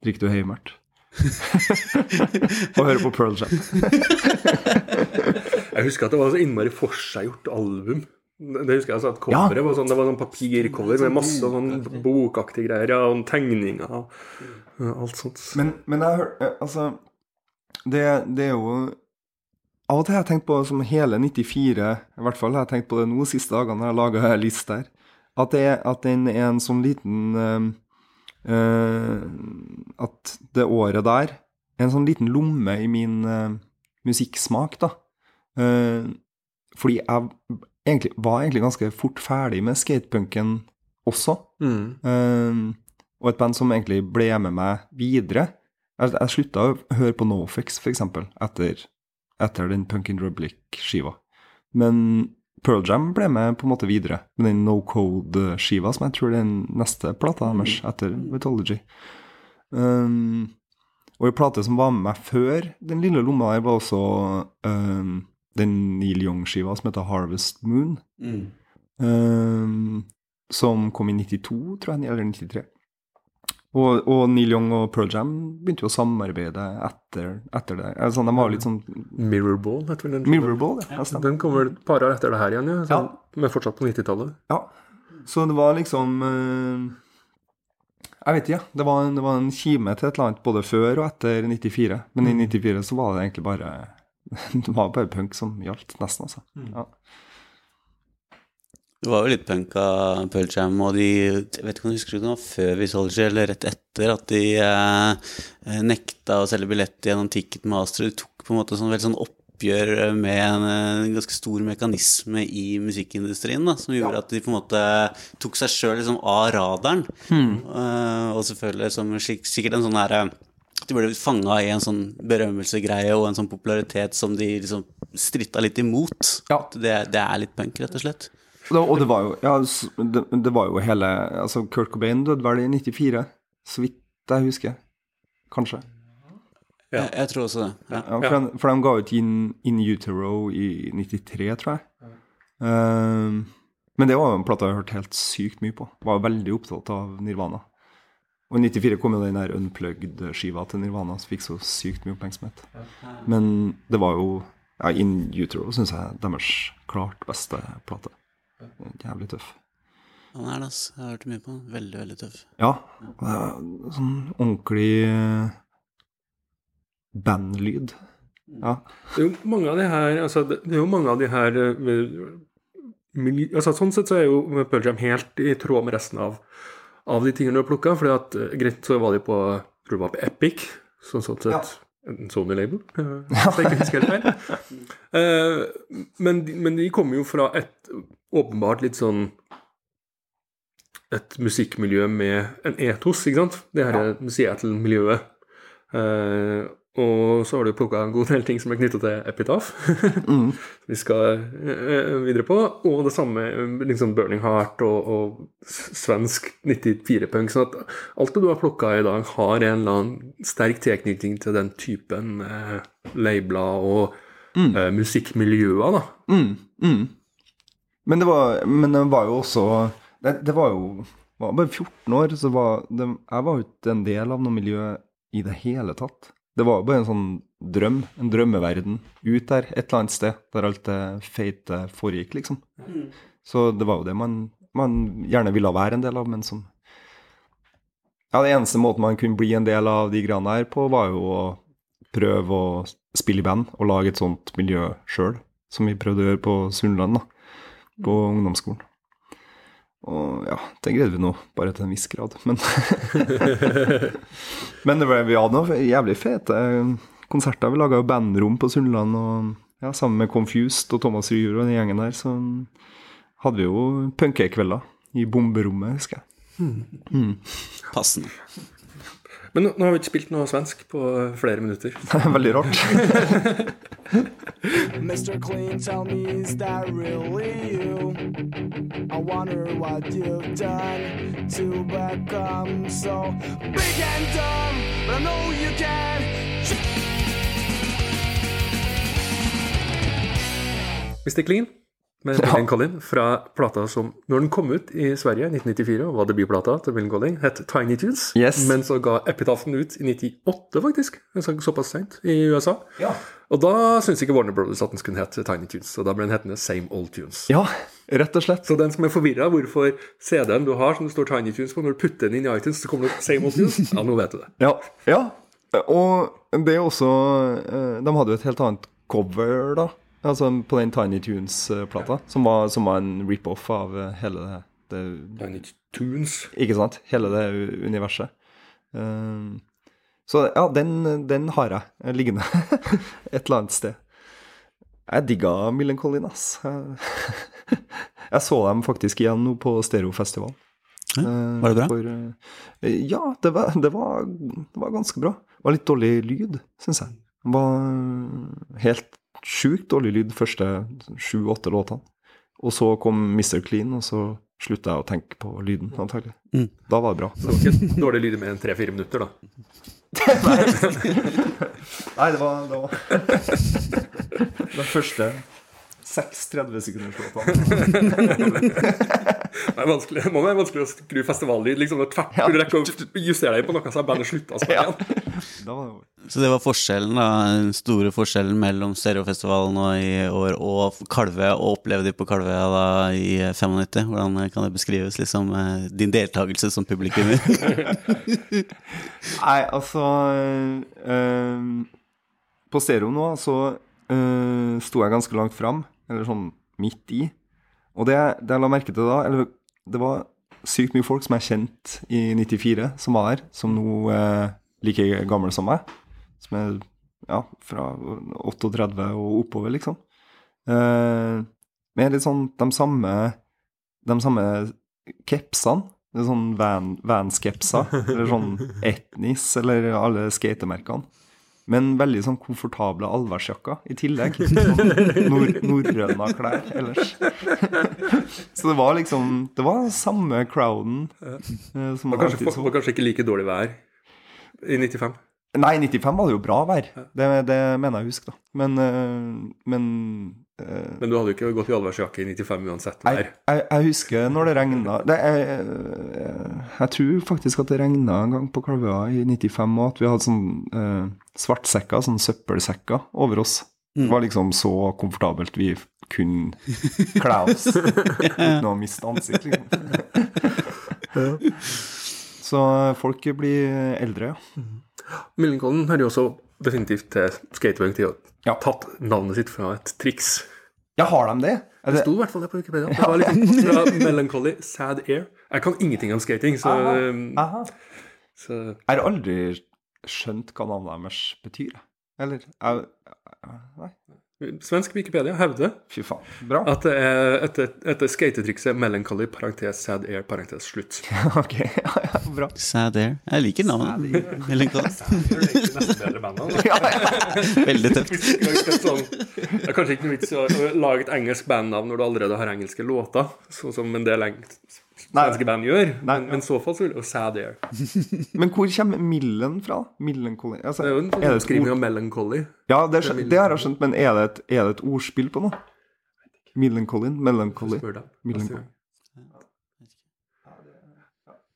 drikker du heimert. og hører på Pearl Jam. Jeg husker at det var så innmari forseggjort album. Det husker jeg at coveret var sånn, Det var sånn papircover med masse sånn bokaktige greier ja, og tegninger og ja, alt sånt. Men, men jeg hør, eh, altså det, det er jo Av og til har jeg tenkt på som hele 94, i hvert fall har jeg tenkt på det nå siste dagene når jeg laga liste her, at, det, at den er en sånn liten eh, At det året der er en sånn liten lomme i min eh, musikksmak, da. Uh, fordi jeg egentlig, var egentlig ganske fort ferdig med skatepunken også. Mm. Um, og et band som egentlig ble med meg videre. Jeg, jeg slutta å høre på Nofix, eksempel, etter, etter den Punkin Republic-skiva. Men Pearl Jam ble med på en måte videre, med den No Code-skiva, som jeg tror er den neste plata deres etter Mythology. Um, og en plate som var med meg før den lille lomma der, var også um, den Neil Young-skiva som heter Harvest Moon. Mm. Um, som kom i 92, tror jeg, eller 93. Og, og Neil Young og Pearl Jam begynte jo å samarbeide etter, etter det. Altså, de var litt sånn Mirrorball heter vel den. Mirrorball, ja. ja. Den kom vel et par år etter det her igjen, ja. Så, Ja. Men fortsatt på 90-tallet. Ja. Så det var liksom eh, Jeg vet ikke. Det var, det var en kime til et eller annet både før og etter 94. Men i 94 så var det egentlig bare Det var bare punk som gjaldt, nesten, altså. Ja. Det var jo litt punk av Pearl Jam, og de Jeg vet ikke om du husker det var før vi Visology eller rett etter at de eh, nekta å selge billett gjennom Ticketmaster. De tok på en måte sånn veldig sånn oppgjør med en, en, ganske stor mekanisme i musikkindustrien, da, som gjorde at de på en måte tok seg sjøl liksom av radaren. Eh, og selvfølgelig som sikkert en sånn herre de ble fanga i en sånn berømmelsegreie og en sånn popularitet som de liksom stritta litt imot. Ja. Det, det er litt punk, rett og slett. Det, og det var jo ja, det, det var jo hele Altså, Kurt Cobain døde vel i 94, så vidt jeg husker. Kanskje. Ja. Jeg, jeg tror også det. Ja. Ja, for, de, for de ga ut In, In Utero i 93, tror jeg. Um, men det var jo en plate jeg har hørt helt sykt mye på. Var veldig opptatt av Nirvana. Og i 94 kom jo den der Unplugged-skiva til Nirvana som fikk så sykt mye oppmerksomhet. Men det var jo ja, In Utero syns jeg er deres klart beste plate. Jævlig tøff. Han er det, altså. Jeg har hørt mye på han. Veldig, veldig tøff. Ja. Sånn ordentlig eh, bandlyd. Ja. Det er jo mange av de her altså, det er jo mange av de her eh, miljø, altså, Sånn sett så er jo Pearl Jam helt i tråd med resten av, av de tingene du har plukka. fordi at eh, greit, så var de på tror det var på Epic, sånn sånn sett. En Sony-label, hvis jeg ikke husker helt feil. Eh, men, de- men de kommer jo fra et åpenbart litt sånn et musikkmiljø med en etos, ikke sant? Det her er Seattle-miljøet. Eh, og så har du plukka en god del ting som er knytta til Epitaph. Mm. vi skal eh, videre på. Og det samme eh, liksom Burning Heart og, og svensk 94-punk. sånn at alt det du har plukka i dag, har en eller annen sterk tilknytning til den typen eh, labler og eh, musikkmiljøer, da. Mm, mm. Men, det var, men det var jo også Det, det var jo var bare 14 år, så var det, jeg var jo ikke en del av noe miljø i det hele tatt. Det var jo bare en sånn drøm, en drømmeverden ut der, et eller annet sted, der alt det feite foregikk, liksom. Så det var jo det man, man gjerne ville være en del av, men som Ja, det eneste måten man kunne bli en del av de greiene her på, var jo å prøve å spille i band og lage et sånt miljø sjøl, som vi prøvde å gjøre på Sundland, da, på ungdomsskolen. Og ja, det greide vi nå, bare til en viss grad. Men, men det ble, vi hadde noen jævlig fete konserter. Vi laga jo bandrom på Sundland, og ja, sammen med Confused og Thomas Ryhr og den gjengen der, så hadde vi jo punkekvelder i bomberommet, husker jeg. Passende. Men nå, nå har vi ikke spilt noe svensk på eh, flere minutter. Veldig rart. Mr. Clean, tell me, is that really you? I wonder what you've done to become so big and dumb, but I know you can. Mr. Clean, med Millen Collin fra plata som Når den kom ut i Sverige i 1994, og var debutplata til Millen Collin, het Tiny Tunes. Yes. Men så ga Epitafen ut i 98, faktisk. Så- Såpass seint i USA. Ja. Og da syntes ikke Warner Brothers at den skulle hete Tiny Tunes, og da ble den hetende Same Old Tunes. ja, rett og slett. Så den som er forvirra hvorfor CD-en du har som det står Tiny Tunes på, når du putter den inn i iTunes, så kommer det Same Old Tunes, ja, nå vet du det. Ja, ja. Og det er også eh, De hadde jo et helt annet cover, da. Altså på den Tiny Tunes-plata, som, var- som var en rip-off av eh, hele det, det Tiny Tunes. Ikke sant? Hele det universet. Um, så ja, den, den har jeg liggende et eller annet sted. Jeg digga Millen Collin, ass. Jeg, så dem faktisk igjen nå på Stereofestivalen. Ja, var det bra? For, eh, ja, det var, det, var, det var ganske bra. Det var litt dårlig lyd, syns jeg. Det var helt sjukt dårlig lyd første sju-åtte låtene. Og så kom Mr. Clean, og så slutta jeg å tenke på lyden, antagelig. Mm. Da var det bra. Så det var ikke dårlig lyd med enn tre-fire minutter, da. Nei, det var, det var Den første seks 30 sekunders. Det, er vanskelig, må være vanskelig å skru festivallyd. liksom, tvert, Ja. Du rekker å justere deg på noe, så har bandet slutta å spille igjen. Så det var forskjellen, da, den store forskjellen mellom Stereofestivalen nå i år og Kalve, og oppleve de på Kalve da i 95. Hvordan kan det beskrives, liksom, eh, din deltakelse som publikummer? Nei, altså øh, På stereo nå så øh, sto jeg ganske langt fram, eller sånn midt i. Og det, det jeg la merke til da eller, Det var sykt mye folk som jeg kjente i 94, som var her, som nå er like gamle som meg. Som er ja, fra 38 og oppover, liksom. Eh, med litt sånn de samme De samme kepsene. Det er sånn van, vanskepser, eller sånn etnis, eller alle skatemerkene. Men veldig sånn komfortable allværsjakker i tillegg. Sånn nor norrøna klær ellers. Så det var liksom Det var samme crowden eh, som var kanskje, var kanskje ikke like dårlig vær i 95. Nei, i 95 var det jo bra vær. Det, det mener jeg å huske, da. Men, eh, men Men du hadde jo ikke gått i allværsjakke i 95 uansett jeg, jeg, jeg husker når det regna jeg, jeg tror faktisk at det regna en gang på Kalvøya i 95 òg, at vi hadde sånn eh, svartsekker, sånn søppelsekker, over oss. Det var liksom så komfortabelt vi kunne kle oss uten å miste ansikt, liksom. Så folk blir eldre, ja. Millencolin har jo også definitivt til skatepunk til å Ja. tatt navnet sitt fra et triks. Ja, har de det? Det det sto i hvert fall det på Wikipedia. Det var litt fra Melancholy, Sad Air. Jeg kan ingenting om skating, så, aha, Aha. så Jeg har aldri skjønt hva navnet deres betyr. Eller jeg, Nei, Svensk Wikipedia hevder fy faen. Bra. at det er etter, etter skatetrikset Melancholy, parentes Sad Air, parentes slutt. Ok, ja, ja, bra. Sad Air. Jeg liker navnet. Melancholy. Ja, ja. Veldig tøft. Sånn, det er kanskje ikke noe vits i å lage et engelsk bandnavn når du allerede har engelske låter, sånn som en del eng- svenske band gjør. Nei, Men, men i så fall så vil jo Sad Air. Men hvor kommer Millen fra? Millen altså, Det er jo en sånn skriving av Melancholy. Ja, det, er, det har jeg skjønt, men er det et, er det et ordspill på noe? Melancholy? Neste gang.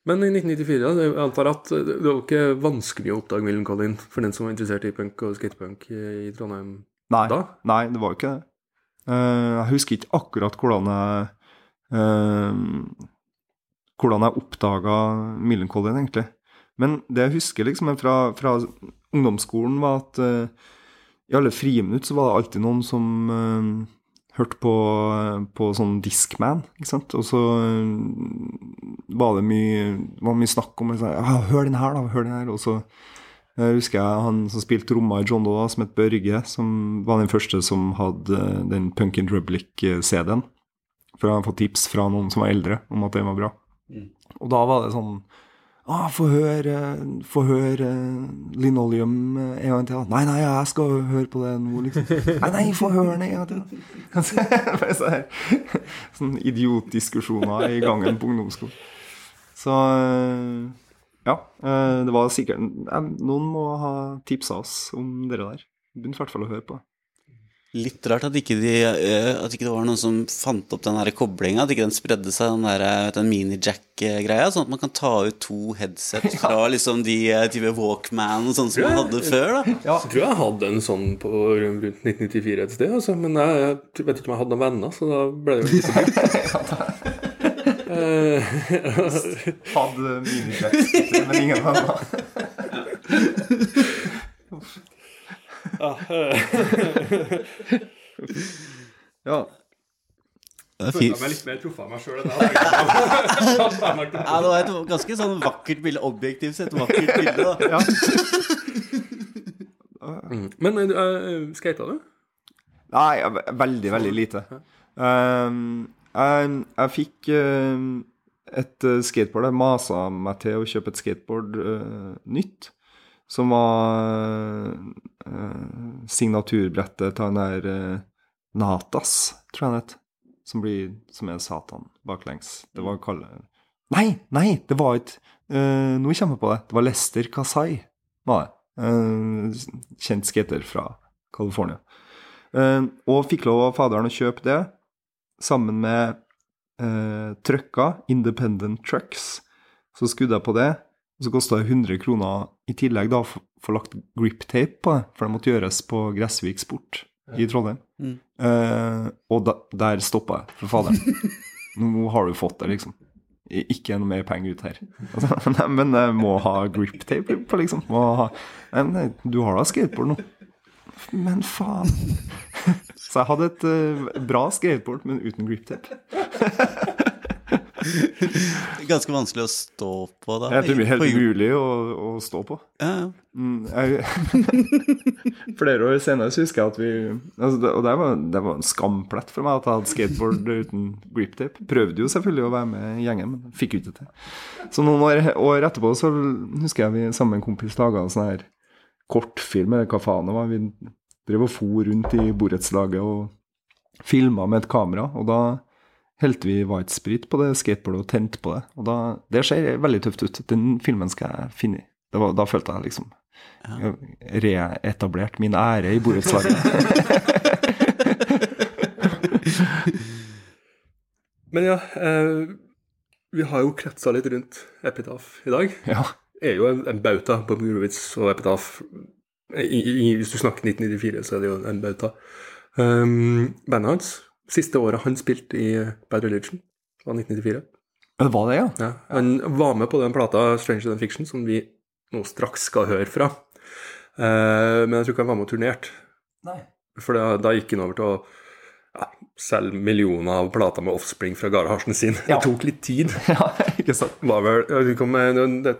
Men i 1994, da, jeg antar at det var ikke vanskelig å oppdage Millen Collin for den som var interessert i punk og skatepunk i Trondheim Nei, da? nei, det var jo ikke det. Eh, jeg husker ikke akkurat hvordan jeg eh, Hvordan jeg oppdaga Millen Colin, egentlig. Men det jeg husker liksom fra, fra ungdomsskolen, var at uh, i alle friminutt så var det alltid noen som uh, hørte på, på sånn Discman, ikke sant. Og så eh, var det mye, var mye snakk om liksom, ja, Hør den her, da. Hør den her. Og så jeg husker jeg han som spilte tromma i John Doe, som het Børge, som var den første som hadde den Punkin' in Republic-CD-en. For jeg hadde fått tips fra noen som var eldre, om at det var bra. Og da var det sånn ah, Få høre, få høre Linoleum en gang til. Nei, nei, jeg skal høre på det nå, liksom. Nei, nei, få høre den en gang til. da. Bare så her, sånn idiotdiskusjoner i gangen på ungdomsskolen. Så ja, eh, det var sikkert eh, Noen må ha tipsa oss om det der. Begynte i hvert fall å høre på. Litt rart at ikke, de, eh, at ikke det var noen som fant opp den koblinga. At ikke den spredde seg, den der, eh, den mini-jack-greia. Sånn at man kan ta ut to headset fra liksom de eh, type Walkman sånn som man hadde før. da Jeg tror jeg hadde en sånn på rundt 1994 et sted, altså. men jeg, jeg vet ikke om jeg hadde noen venner, så da ble det jo litt Hadde minijack, men ingen venner. Ja. Det er meg litt mer truffet av meg sjøl enn jeg det var et ganske sånn vakkert bilde. Objektivt sett vakkert bilde. da Ja. Men uh, skata du? Nei, veldig, veldig lite. Um, jeg, jeg fikk uh, et uh, skateboard. Jeg masa meg til å kjøpe et skateboard uh, nytt. Som var uh, signaturbrettet til han der uh, Natas, tror jeg han het. Som, blir, som er Satan baklengs. Det var kalle... Nei, nei, det var ikke uh, Nå kommer jeg på det. Det var Lester Kasai, var det. Uh, kjent skater fra California. Uh, og fikk lov av faderen å kjøpe det sammen med uh, trøkka, Independent Trucks. Så skudde jeg på det, og så kosta det 100 kroner i tillegg da få lagt grip-tape på det, for det måtte gjøres på Gressvik Sport i Trondheim. Mm. Eh, og da, der stoppa jeg for faderen. Nå har du fått det, liksom. Ikke noe mer penger ut her. Altså, nei, men jeg må ha grip-tape på, liksom. Ha, nei, nei, du har da skateboard nå. Men faen. Så jeg hadde et uh, bra skateboard, men uten grip-tape. Ganske vanskelig å stå på da. Jeg tror det er helt umulig å, å stå på. Ja, ja. Mm, jeg, flere år senere så husker jeg at vi altså det, Og det var, det var en skamplett for meg at jeg hadde skateboard uten griptape. Prøvde jo selvfølgelig å være med i gjengen, men fikk ikke til. Så noen år, år etterpå så husker jeg vi sammen med en kompis laga en sånn her kortfilm, eller hva faen det var. Vi drev og for rundt i borettslaget og filma med et kamera. Og da helte vi white sprit på det skateboardet og tente på det. Og da, det ser veldig tøft ut. Den filmen skal jeg finne. Det var, da følte jeg liksom reetablert min ære i borettslaget. Men ja, eh, vi har jo kretsa litt rundt Epitaph i dag. ja. er jo en, en bauta på Gurowitz og Epitaph. I, i, hvis du snakker 1994, så er det jo en bauta. Um, bandet hans, siste året han spilte i Bad Religion, var 1994. Men det var det, ja? Ja, han var med på den plata Stranger Than Fiction, som vi nå straks skal høre fra. Uh, men jeg tror ikke han var med og turnerte. For da, da gikk han over til å ja, selge millioner av plater med offspring fra garasjen sin. Ja. Det tok litt tid. Ja, ikke sant? Var vel, kom med, det,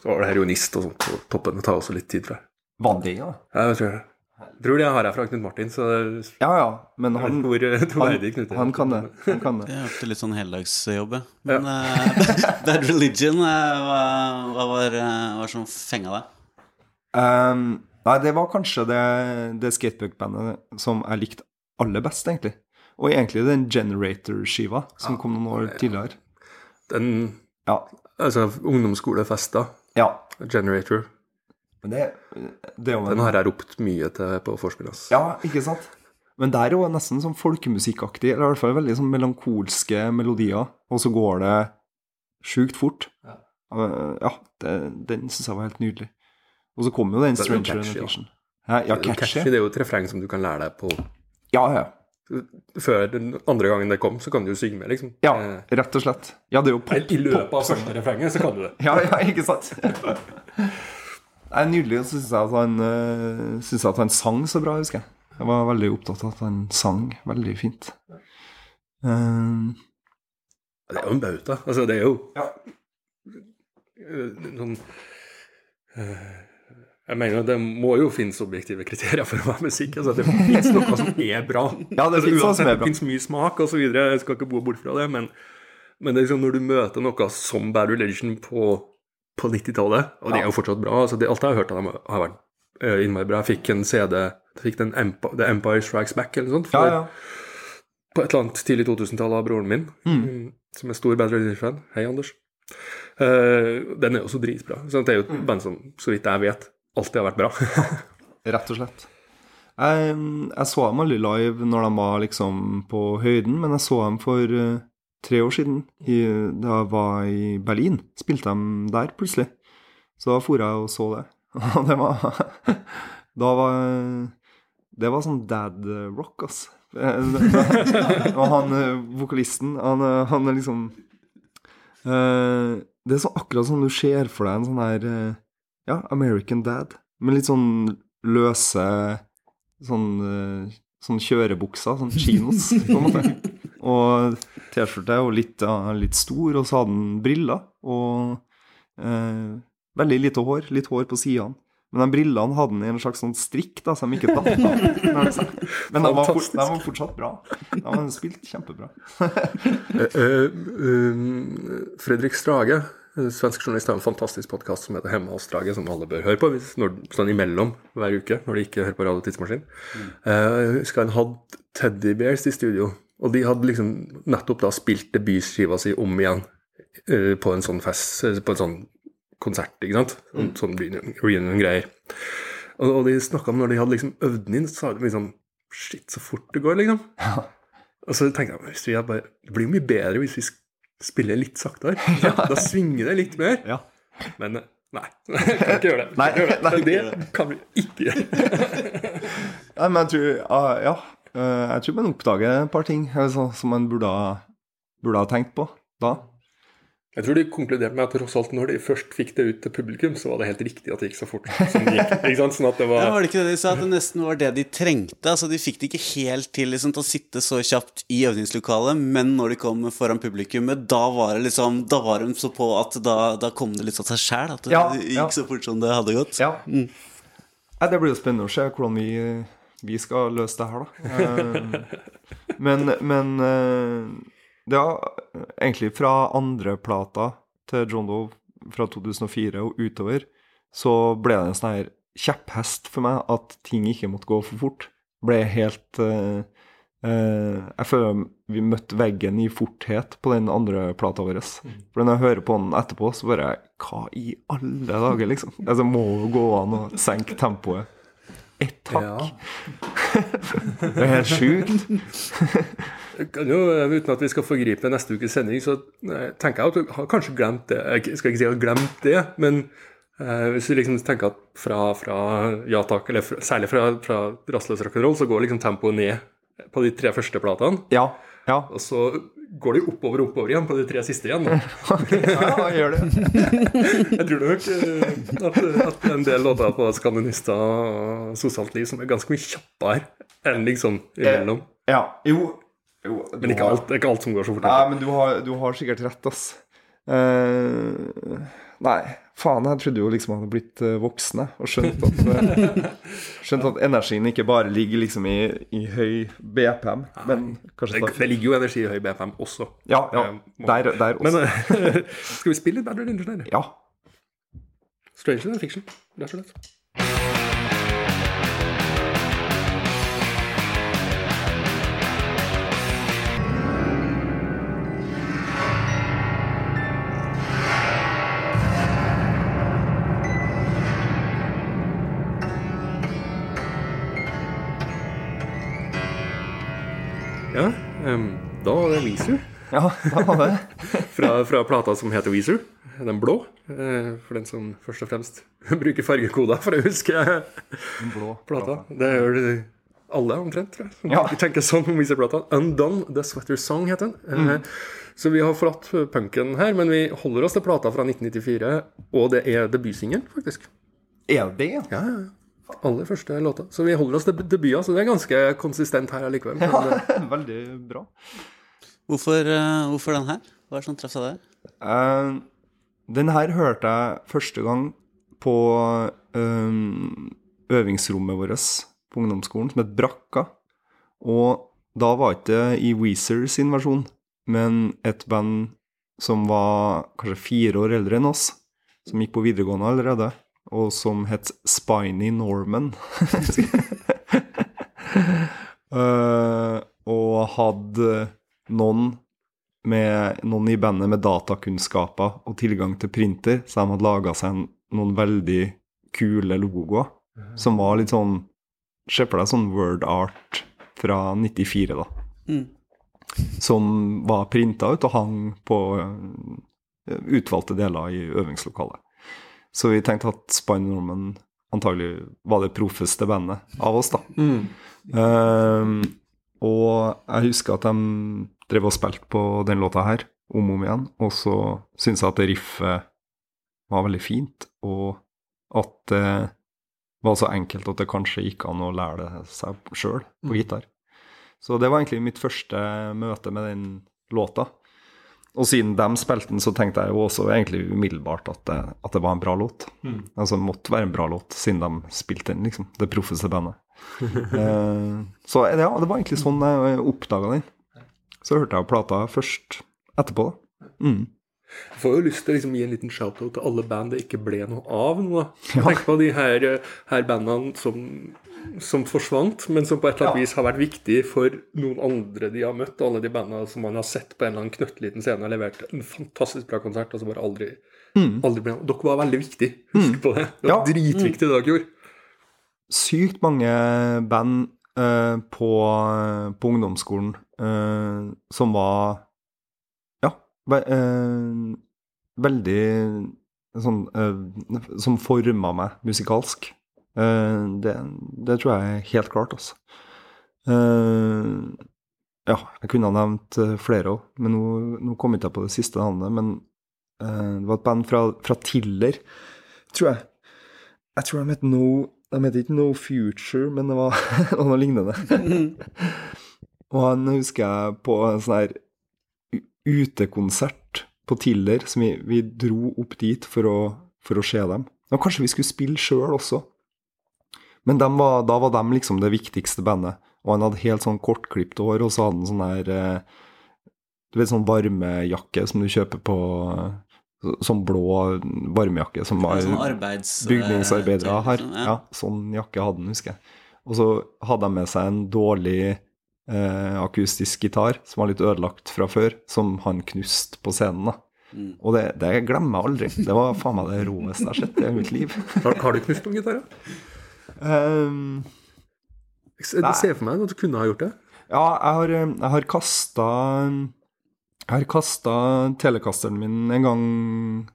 det var det heroinist og sånt på toppen. Det tar også litt tid, tror jeg. Var det, ja? Jeg tror, jeg tror det har her fra Knut Martin, så Ja, ja. Men han, hvor han, han kan det. Han kan det. Det er ofte litt sånn heldagsjobb, ja. Men uh, Bad Religion, eh, hva, hva var eh, som fenga deg? Um, nei, det var kanskje det, det skateboardbandet som jeg likte aller best, egentlig. Og egentlig den Generator-skiva som kom noen år tidligere. Den Ja. altså, ungdomsskolefester, ja. Generator, Men det, det er den har jeg ropt mye til på vorspiel. Ja, ikke sant? Men det er jo nesten sånn folkemusikkaktig, eller i hvert fall veldig sånn melankolske melodier, og så går det sjukt fort. Ja. Ja, det, den syns jeg var helt nydelig. Og så kom jo den er Stranger catchy, Than ja. Ja, Det er catchy. Det er jo et refreng som du kan lære deg på Ja, ja. Før den andre gangen det kom, så kan du jo synge med, liksom. Ja, Eh, rett og slett. Ja, det er jo pop. I løpet av første refrenget så kan du det. Ja, ja, ikke sant? Er nydelig, og så syns jeg, at han, eh, synes jeg at han sang så bra, husker jeg. Jeg var veldig opptatt av at han sang veldig fint. Um, Det er jo en bauta. Altså, det er jo Ja. Sånn Jeg mener det må jo finnes objektive kriterier for å være musikk. Altså, det finnes noe som er bra. Ja, det altså, finnes uansett. Det finnes mye smak videre. Jeg skal ikke bo bort fra det, men, men det er liksom når du møter noe som Bad Religion på, på 90-tallet, og det er jo fortsatt bra altså, det, Alt jeg har hørt av dem, har vært uh, innmari bra. Jeg fikk en CD fikk den Empire, The Empire Strikes Back eller noe sånt. for- ja. på et eller annet tidlig 2000-tall av broren min, mm, som er stor Bad Religion-fan. Hei, Anders. Uh, den er jo også dritbra. Så det er jo et band som, så vidt jeg vet, alltid har vært bra. Rett og slett. Jeg, jeg så dem aldri live når de var liksom på høyden, men jeg så dem for eh, tre år siden, i, da jeg var i Berlin. Spilte de der plutselig. Så da for jeg og så det. Og det var Da var Det var sånn dad rock, ass. Og han eh, vokalisten, han, eh, han er liksom eh, Det er så akkurat som du ser for deg en sånn her Ja, American Dad. Med litt sånn løse Sånn, sånn kjørebukser, sånn chinos, på en måte. Og T-skjorte og litt, litt stor, og så hadde han briller. Og eh, veldig lite hår. Litt hår på sidene. Men de brillene hadde han i en slags sånn strikk, da, så de ikke datt av. Men de var, de var fortsatt bra. De har spilt kjempebra. Eh, eh, um, Fredrik Strage, svensk journalist, har en fantastisk podkast som heter Hemma hos Strage, som alle bør høre på hvis, når, sånn imellom hver uke, når de ikke hører på Radio Tidsmaskin. Eh, Jeg husker han hadde Teddy Bears i studio, og de hadde liksom nettopp da spilt debutskiva si om igjen uh, på en sånn fest, eh, på en sånn konsert, ikke sant? Sånn, sånn reunion-greier. Og, og de snakka om når de hadde liksom øvd den inn, så sa de liksom Shit, så fort det går, liksom. Og så tenkte jeg hvis vi bare, det blir jo mye bedre hvis vi spiller litt saktere. Da svinger det litt mer. Ja. Men eh, nei, kan ikke gjøre det. Nei, Kan gjøre nei, det. Men det kan vi ikke gjøre. Nei, men jeg tror uh, Ja. Eh, Jeg tror man oppdager et par ting altså, som man burde ha, burde ha tenkt på da. Jeg tror de konkluderte med at tross alt når de først fikk det ut til publikum, så var det helt riktig at det gikk så fort som det gikk. Ikke sant? Sånn at det Ja, var var det ikke det de sa? At det nesten var det de trengte? Altså, De fikk det ikke helt til liksom, til å sitte så kjapt i øvningslokalet, men når de kom foran publikummet, da var det liksom Da var de så på at da, da kom det litt av seg sjæl. At det Ja, gikk ja. så fort som det hadde gått. Ja. Nei, det blir jo spennende å se hvordan vi, vi skal løse det her, da. Eh, Men, men eh, var egentlig fra andre plata til John Dove fra 2004 og utover, så ble det en sånn her kjepphest for meg at ting ikke måtte gå for fort. Ble helt uh, Jeg føler vi møtte veggen i forthet på den andre plata vår. For når jeg hører på den etterpå, så bare Hva i alle dager, liksom? Altså, må jo gå an å senke tempoet ett hakk. det er helt sjukt. Jo, Uten at vi skal forgripe neste ukes sending, så eh, tenker jeg at du har kanskje glemt det. Jeg skal ikke si at du har glemt det, men eh, hvis du liksom tenker at fra, fra Ja takk, eller fra, særlig fra, fra Rastløs rock'n'roll, så går liksom tempoet ned på de tre første platene. Ja. Ja. Og så går det jo oppover og oppover igjen på de tre siste igjen. Da. ja, gjør det. Jeg tror nok eh, at, at en del låter på Skandinista og Sosialt liv som er ganske mye kjappere enn liksom imellom. Ja. Jo. jo Men ikke har- alt, ikke alt som går så fort. Nei, men du har, du har sikkert rett, ass. Uh, nei, faen, jeg trodde jo liksom jeg hadde blitt voksne og skjønt at, eh, skjønt at energien ikke bare ligger liksom i, i høy BPM, men kanskje Det, det ligger jo energi i høy BPM også. Ja, ja. Eh, Der, der også. Men eh, skal vi spille litt Bad Religion her? ja. Stranger than fiction, rett og slett. Da var det Weezer. ja, da var det. fra, fra plata som heter Weezer. Den blå. eh, For den som først og fremst bruker fargekoder for å huske Den blå plata. Det gjør alle omtrent, tror jeg. Som Ja. tenker sånn om Weezer-plata. Undone The Sweater Song heter den. Mm. Så vi har forlatt punken her, men vi holder oss til plata fra 1994, og det er debutsingelen, faktisk. Er det det? Ja, ja, ja. Aller første låta. Så vi holder oss til debuter, så det er ganske konsistent her allikevel. Men, eh, Veldig bra. Hvorfor, eh, hvorfor den her? Hva er det som traff deg der? Uh, den her hørte jeg første gang på eh, øvingsrommet vårt på ungdomsskolen, som het Brakka. Og da var ikke det i Weezer sin versjon, men et band som var kanskje fire år eldre enn oss, som gikk på videregående allerede, og som het Spiny Norman. uh, og hadde noen med noen i bandet med datakunnskaper og tilgang til printer, så de hadde laga seg noen veldig kule logoer som var litt sånn Se for deg sånn word art fra 94, da. Som var printa ut og hang på eh, utvalgte deler i øvingslokalet. Så vi tenkte at Spine Norman antagelig var det proffeste bandet av oss, da. Ehm, og jeg husker at de drev og spilte på den låta her om og om igjen, og så syntes jeg at det riffet var veldig fint, og at det var så enkelt at det kanskje gikk an å lære det seg sjøl på gitar. Så det var egentlig mitt første møte med den låta. Og siden de spilte den, så tenkte jeg jo også egentlig umiddelbart at det, at det var en bra låt. Altså det måtte være en bra låt, siden de spilte den, liksom. Det proffeste bandet. Eh, så ja, det var egentlig sånn jeg oppdaga den. Så hørte jeg plata først etterpå, da. Mm. Jeg får jo lyst til å liksom gi en liten shout-out til alle band det ikke ble noe av nå. da. Jeg tenker på de her, eh, her bandene som, som forsvant, men som på et eller annet Ja. vis har vært viktig for noen andre de har møtt. Alle de bandene som man har sett på en eller annen knøttliten scene og levert en fantastisk bra konsert, og så bare aldri, aldri ble. Dere var veldig viktige. Husk på det. Det var Mm. Ja. Mm. dritviktig det dere gjorde. sykt mange band uh, på, på ungdomsskolen uh, som var ja, ve uh, veldig sånn eh, Som forma meg musikalsk. Eh, det, det tror jeg er helt klart, altså. Eh, ja, jeg kunne ha nevnt eh, flere òg, men nå, nå kom ikke på det siste navnet. Men det var et band fra, fra Tiller, tror jeg. Jeg tror de het No De het ikke No Future, men det var noe lignende. Og han husker jeg på en sånn her utekonsert på Tiller, som vi, vi dro opp dit for å, for å se dem. Og kanskje vi skulle spille sjøl også. Men var, da var de liksom det viktigste bandet. Og han hadde helt sånn kortklipt hår, og så hadde han sånn her eh, Du vet sånn varmejakke som du kjøper på Sånn blå varmejakke som var Sånn arbeids... bygningsarbeidere har. liksom, Ja, sånn jakke hadde han, husker jeg. Og så hadde han med seg en dårlig eh, akustisk gitar som var litt ødelagt fra før, som han knuste på scenen. da. Mm. Og det, det glemmer jeg aldri. Det var faen meg det råeste jeg har sett i mitt liv. Har, har du knust noen gitarer? Um, Jeg ser for meg at du kunne ha gjort det. Ja, jeg har, eh, jeg har kasta Jeg har kasta telekasteren min en gang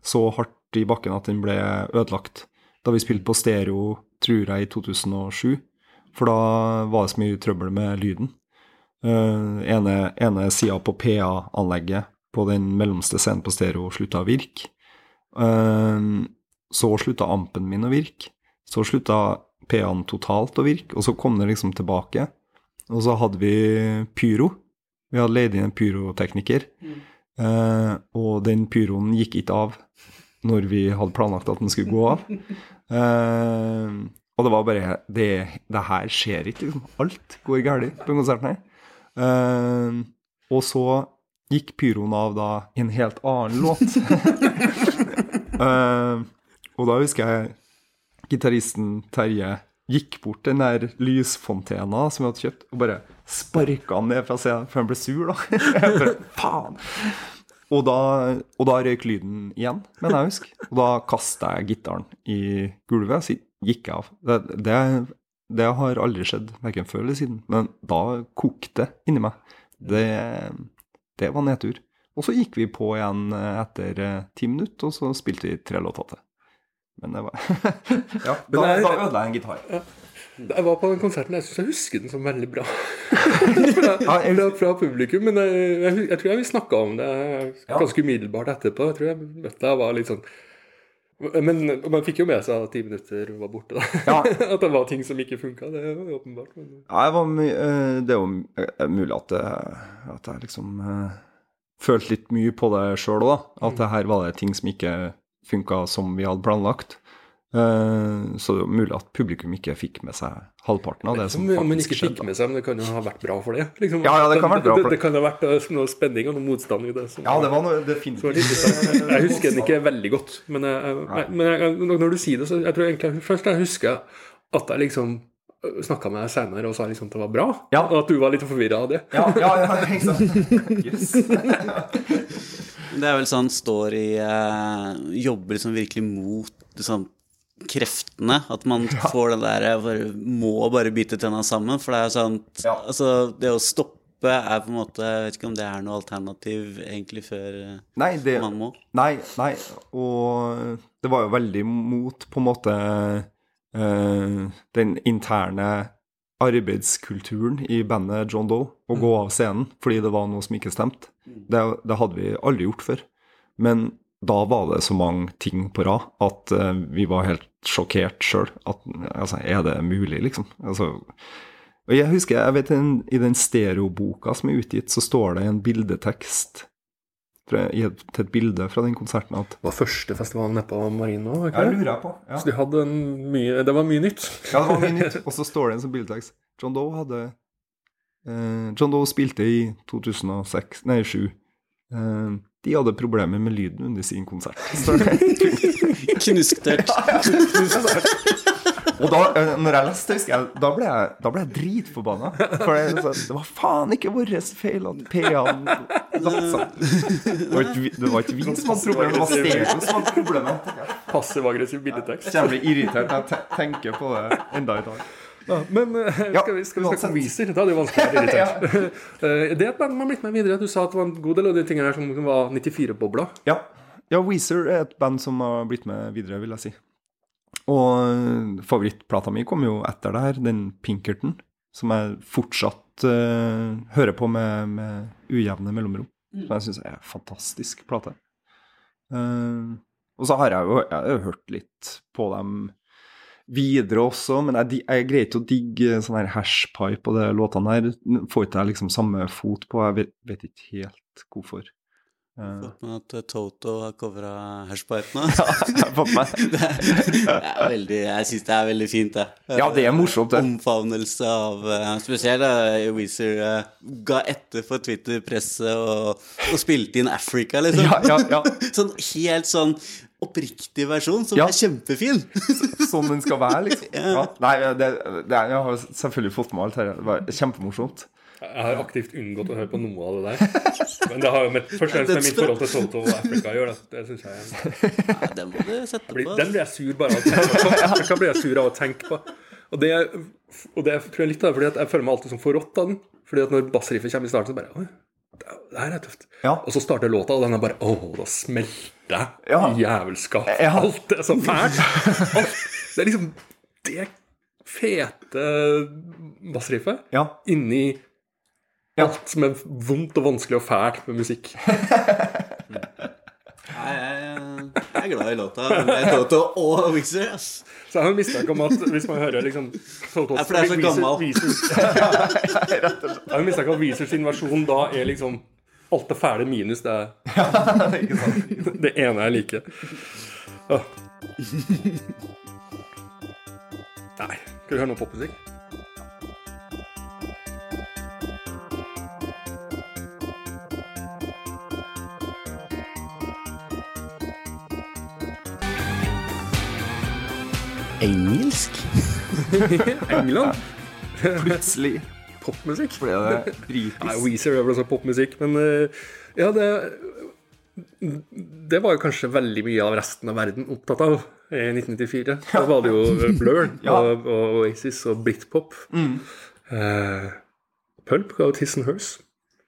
så hardt i bakken at den ble ødelagt. Da vi spilte på stereo, tror jeg, i 2007. For da var det så mye trøbbel med lyden. Uh, ene ene sida på PA-anlegget på den mellomste scenen på stereo slutta å virke. Uh, så slutta ampen min å virke. Så slutta PA-en totalt å virke, og så kom det liksom tilbake. Og så hadde vi pyro. Vi hadde leid inn en pyrotekniker. Eh, og den pyroen gikk ikke av når vi hadde planlagt at den skulle gå av. Eh, og det var bare Det, det her skjer ikke, liksom. Alt går galt på en konsert her. Eh, og så gikk pyroen av da i en helt annen låt. Eh, og da husker jeg gitaristen Terje gikk bort den der lysfontena som vi hadde kjøpt, og bare sparka han ned fra scenen, for han ble sur, da. Bare, Faen! Og da, og da røyk lyden igjen, mener jeg å huske. Og da kasta jeg gitaren i gulvet, så gikk jeg av. Det, det, det har aldri skjedd, verken før eller siden. Men da kokte det inni meg. Det, det var nedtur. Og så gikk vi på igjen etter eh, ti minutter, og så spilte vi tre låter til. Men det var Ja, da, da ødela jeg en gitar. Jeg var på den konserten, jeg syns jeg husker den som veldig bra. fra, fra, fra publikum. Men jeg, jeg, jeg tror jeg vi snakka om det ganske umiddelbart etterpå. Jeg tror jeg møtte deg og var litt sånn Men man fikk jo med seg at ti minutter var borte. da Ja. At det var ting som ikke funka. Det er jo åpenbart. Men... Ja, jeg var, my- eh, det er jo eh, mulig at, det, at jeg liksom uh, følte litt mye på det sjøl òg, da. At det her var det ting som ikke funka som vi hadde planlagt. Eh, så det er mulig at publikum ikke fikk med seg halvparten av det som Som om man ikke faktisk fikk skjedde. med seg, men det kan jo ha vært bra for det. Liksom. Ja, ja, det kan være bra for det. det. Det kan ha vært eh, noe spenning og noe motstand i det. Som, Ja, det var noe definitivt. litt. Jeg husker den ikke veldig godt, men, jeg, men jeg, når du sier det, så jeg tror egentlig først jeg husker at jeg liksom snakka med deg senere og sa liksom at det var bra, Ja. og at du var litt forvirra av det. Ja, ja, ja. Det er vel sånn står i eh, Jobber liksom virkelig mot liksom, kreftene. At man får det der bare, Må bare bite tenna sammen. For det er sånn Ja. Altså, det å stoppe er på en måte Jeg vet ikke om det er noe alternativ egentlig før eh, Nei, det, man må. nei, nei, og det var jo veldig mot på en måte eh, den interne arbeidskulturen i bandet John Doe å gå av scenen fordi det var noe som ikke stemte. Det, det hadde vi aldri gjort før. Men da var det så mange ting på rad at uh, vi var helt sjokkert sjøl. Altså, er det mulig, liksom? Altså, og jeg husker, jeg vet I den stereoboka som er utgitt, så står det en bildetekst i et, til et bilde fra den konserten at Det var første festivalen nede på Marino. ikke Jeg lurer på. Ja. Så de hadde en mye, det var mye nytt. Ja, det var mye nytt. Og så står det en sånn bildetekst. John Doe hadde eh, John Doe spilte i 2006, nei, 2007. Eh, de hadde problemer med lyden under sin konsert. Knusktørt. Og da eh, når jeg leste, husker jeg, da ble jeg, da ble jeg dritforbanna. For det, det var faen ikke vår feil at PA-en. Det var ikke vi- det som hadde problemet, det var stereo som hadde problemet. Passiv-aggressiv billedtekst. Jeg blir irritert når jeg tenker på det enda i dag. Ja, men eh, Ja, skal vi, skal vi snakke om Weezer? Da er det jo vanskelig å være irritert. Eh, det er et band man har blitt med videre. Du sa at det var en god del av de tingene her som som var 94-bobla. Ja. ja, Weezer er et band som har blitt med videre, vil jeg si. Og favorittplata mi kom jo etter det her, den Pinkerton, som jeg fortsatt uh, hører på med, med ujevne mellomrom. Som jeg syns er en fantastisk plate. Uh, og så har jeg jo jeg har jo hørt litt på dem videre også, men jeg, jeg greier ikke å digge sånn her hashpipe og de låtene her. Får ikke jeg liksom samme fot på, jeg vet, vet ikke helt hvorfor. Eh, Fått med at Toto har covra Hashpipe nå. har. Det er, det er veldig, jeg syns det er veldig fint, det. Ja, det er morsomt, det. Omfavnelse av eh, Spesielt da Weezer eh, ga etter for Twitter-presset og, og spilte inn Africa, liksom. Ja, ja, ja. Sånn helt sånn oppriktig versjon som Ja. er kjempefin. Sånn den skal være, liksom. Ja. Nei, det, det, jeg har selvfølgelig fått med alt her. Det var kjempemorsomt. Jeg har aktivt unngått å høre på noe av det der. Men det har jo med, først og fremst med mitt forhold til Toto og Africa å gjøre. Det, det jeg Ja, den må du sette blir. Den blir jeg sur bare av å tenke på. Den blir jeg sur av å tenke på. Og det, og det tror jeg litt av fordi at jeg føler meg alltid som forrådt av den. Fordi at når bassriffet kommer i starten, så bare Oi, det det her er tøft. Ja. Og så starter låta, og den er bare Å, da smelter Ja. jævelskap. Ja. Alt er så fælt. Alt. Det er liksom det fete bassriffet Ja. inni. Alt som er vondt og vanskelig og fælt med musikk. Nei, jeg, jeg er glad i låta Men jeg er Toto og Weezer. ass. Så jeg har mistanke om at hvis man hører liksom Toto, Ja, for det er så gammelt gammel. Jeg har mistanke om at Weezers versjon da er liksom alt det fæle minus det, det ene jeg liker. Nei, skal du høre noe popmusikk? Engelsk? England? Plutselig Popmusikk? ble det Nei, britisk. Weezer er vel også popmusikk, men eh, ja, det Det var jo kanskje veldig mye av resten av verden opptatt av i 1994. Da var det jo Blur Ja. og, og Oasis og Britpop. Eh, Pulp ga ut His and Hers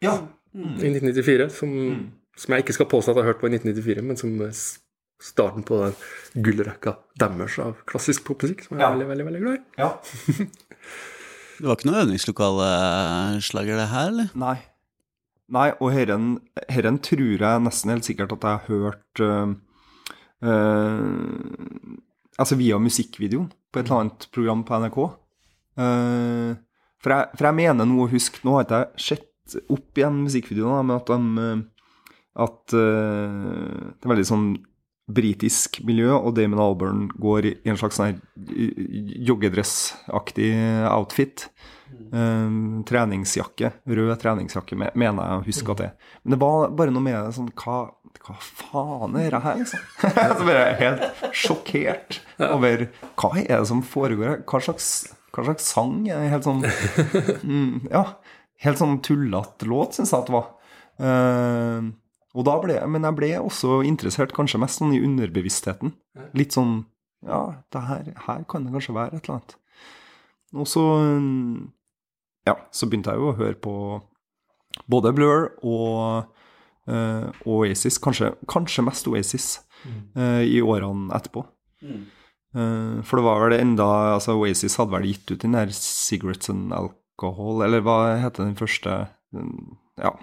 Ja. i 1994, som, som jeg ikke skal påstå at jeg har hørt på i 1994, men som s- starten på den gullrekka deres av klassisk popmusikk, som jeg er Ja. veldig, veldig, veldig glad i. ja. Det var ikke noe øvingslokaleslager, det her, eller? Nei. Nei, og herren, herren tror jeg nesten helt sikkert at jeg har hørt uh, uh, Altså via musikkvideoen på et eller annet program på NRK. Uh, for, jeg, for jeg mener noe å huske Nå har ikke jeg sett opp igjen musikkvideoen, men at de At uh, det er veldig sånn britisk miljø, og Damon Alburn går i en slags sånn joggedressaktig outfit. Um, treningsjakke, rød treningsjakke, mener jeg å huske at det. Men det var bare noe med det sånn Hva, hva faen er det her, liksom? Så ble jeg helt sjokkert over hva er det som foregår her? Hva slags, hva slags sang? Helt sånn mm, Ja. Helt sånn tullete låt, syns jeg at det var. Uh, og da ble, men jeg ble også interessert kanskje mest sånn i underbevisstheten. Litt sånn Ja, det her, her kan det kanskje være et eller annet. Og så mm, Ja, så begynte jeg jo å høre på både Blur og uh, Oasis, kanskje, kanskje mest Oasis, uh, i årene etterpå. Uh, for det var vel enda altså Oasis hadde vel gitt ut den der Cigarettes and Alcohol, eller hva heter den første den, Ja.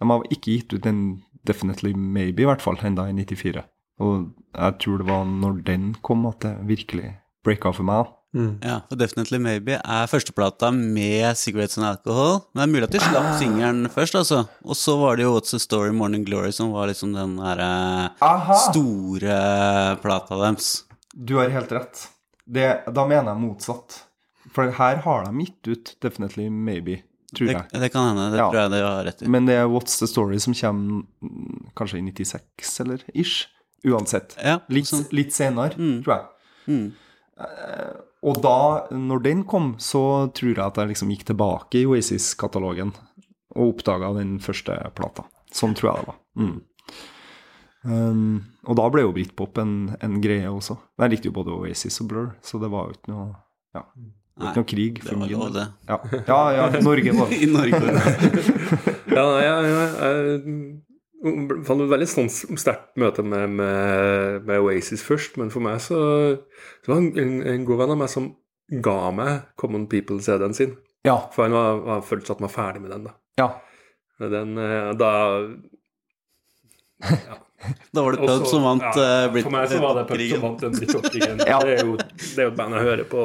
De har ikke gitt ut den Definitely Maybe, i hvert fall, enda i 94. Og jeg tror det var når den kom at det virkelig breaka for meg. Mm. Ja, for Definitely Maybe er førsteplata med Cigarettes and Alcohol. Men det er mulig at de slapp singelen først, altså. Og så var det jo What's the Story Morning Glory som var liksom den der eh, store plata deres. Du har helt rett. Det, da mener jeg motsatt. For her har de gitt ut Definitely Maybe, tror Det, jeg. det kan hende, det Ja. tror jeg det har rett i. Men det er What's the Story som kommer mm, kanskje i 96, eller ish. Uansett. Ja, Litt, sånn. litt senere, tror jeg. Mm. Eh, og da, når den kom, så tror jeg at jeg liksom gikk tilbake i Oasis-katalogen og oppdaga den første plata. Sånn tror jeg det var. Mm. Um, og da ble jo britpop en, en greie også. Jeg likte jo både Oasis og Blur, så det var jo ikke noe ja, det Nei, ikke noe krig det var lov, det. Ja, ja, ja Norge var. I Norge. Ja, nei, jeg, jeg, jeg fant et veldig sånn sterkt møte med, med, med Oasis først, men for meg så Det var en, en god venn av meg som ga meg Common People-CD-en sin. Ja, For han var, var følte at han var ferdig med den, da. ja. Den, da da Da var det Pub som vant ja, eh, Brit- For meg så var det Pub som vant den Britpop-krigen. Ja. det, er jo- det er jo et band jeg hører på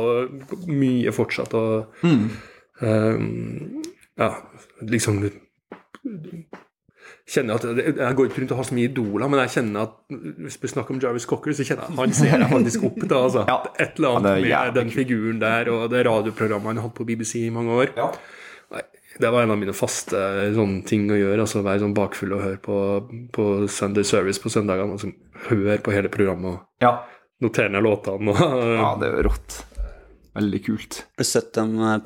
mye fortsatt, og Mm. um, ja, liksom kjenner at Jeg går ikke rundt og har så mye idoler, men jeg kjenner at hvis vi snakker om Jarvis Cocker, så kjenner jeg han ser jeg faktisk opp til. Altså. Ja. Et eller er annet med den figuren der, og det radioprogrammet han har hatt på BBC i mange år. Ja. Det var en av mine faste sånne ting å gjøre. altså Være sånn bakfull og høre på, på Sunday Service på søndagene. Altså, høre på hele programmet og ja. notere ned låtene. Og, Ja, det er rått. Veldig kult. Har du sett den eh,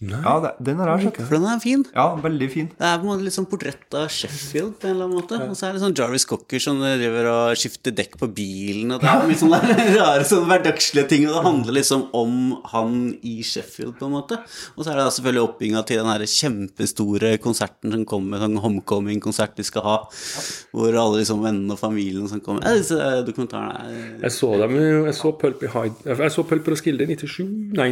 Ja, det, den har jeg sjekket. For den er fin. Ja, veldig fin. Det er på en måte litt sånn portrett av Sheffield på en eller annen måte. Og så er det sånn Jarvis Cocker som driver og skifter dekk på bilen. Og det er mye sånne rare sånne hverdagslige ting. Og det handler liksom om han i Sheffield, på en måte. Og så er det da selvfølgelig oppbygginga til den her kjempestore konserten som kommer, sånn homecoming-konsert de skal ha. Hvor alle liksom vennene og familien som kommer. Ja, disse dokumentarene er Jeg så dem jo- Jeg så Pulp i Hyde Jeg så Pulp Roskilde i 97 Nei,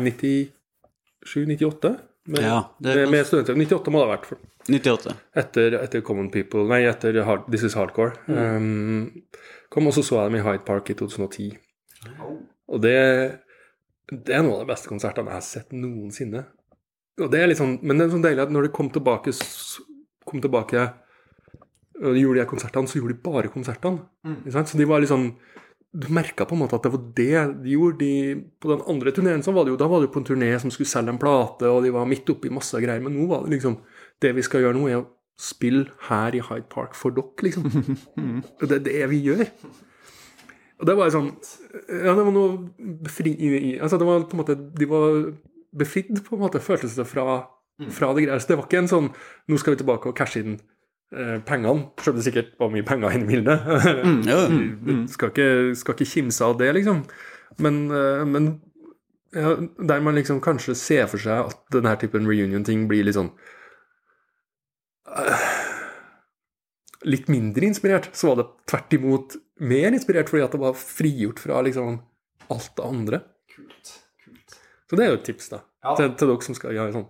97-98 med, Ja, det- med, med studenter 98 må det ha vært for. 98. Etter, etter Common People. Nei, etter hard, This Is Hardcore. Um, Kom og så så jeg dem i Hyde Park i 2010 Og det Det er noen av de beste konsertene jeg har sett noensinne. Og det er litt sånn Men det er sånn deilig at når de kom tilbake Kom tilbake Og de gjorde de her konsertene Så gjorde de bare konsertene. Mm. Så de var litt sånn du merka på en måte at det var det de gjorde. De, på den andre turneen så var det jo, da var det jo på en turné som skulle selge en plate, og de var midt oppi masse greier. Men nå var det liksom Det vi skal gjøre nå, er å spille her i Hyde Park for dere, liksom. Og det er det vi gjør. Og det var sånn Ja, det var noe befri... Altså, det var på en måte De var befridd, på en måte, føltes det fra, fra det greier. Så det var ikke en sånn Nå skal vi tilbake og cashe inn pengene. Selv om det sikkert var mye penger inne i bildet. Mm, ja, mm, skal ikke, skal ikke kimse av det, liksom. Men, eh, men ja, der man liksom kanskje ser for seg at denne typen reunion-ting blir litt sånn eh, Litt mindre inspirert, så var det tvert imot mer inspirert fordi at det var frigjort fra liksom alt det andre. Kult, kult. Så det er jo et tips, da. Til, til dere som skal gjøre sånn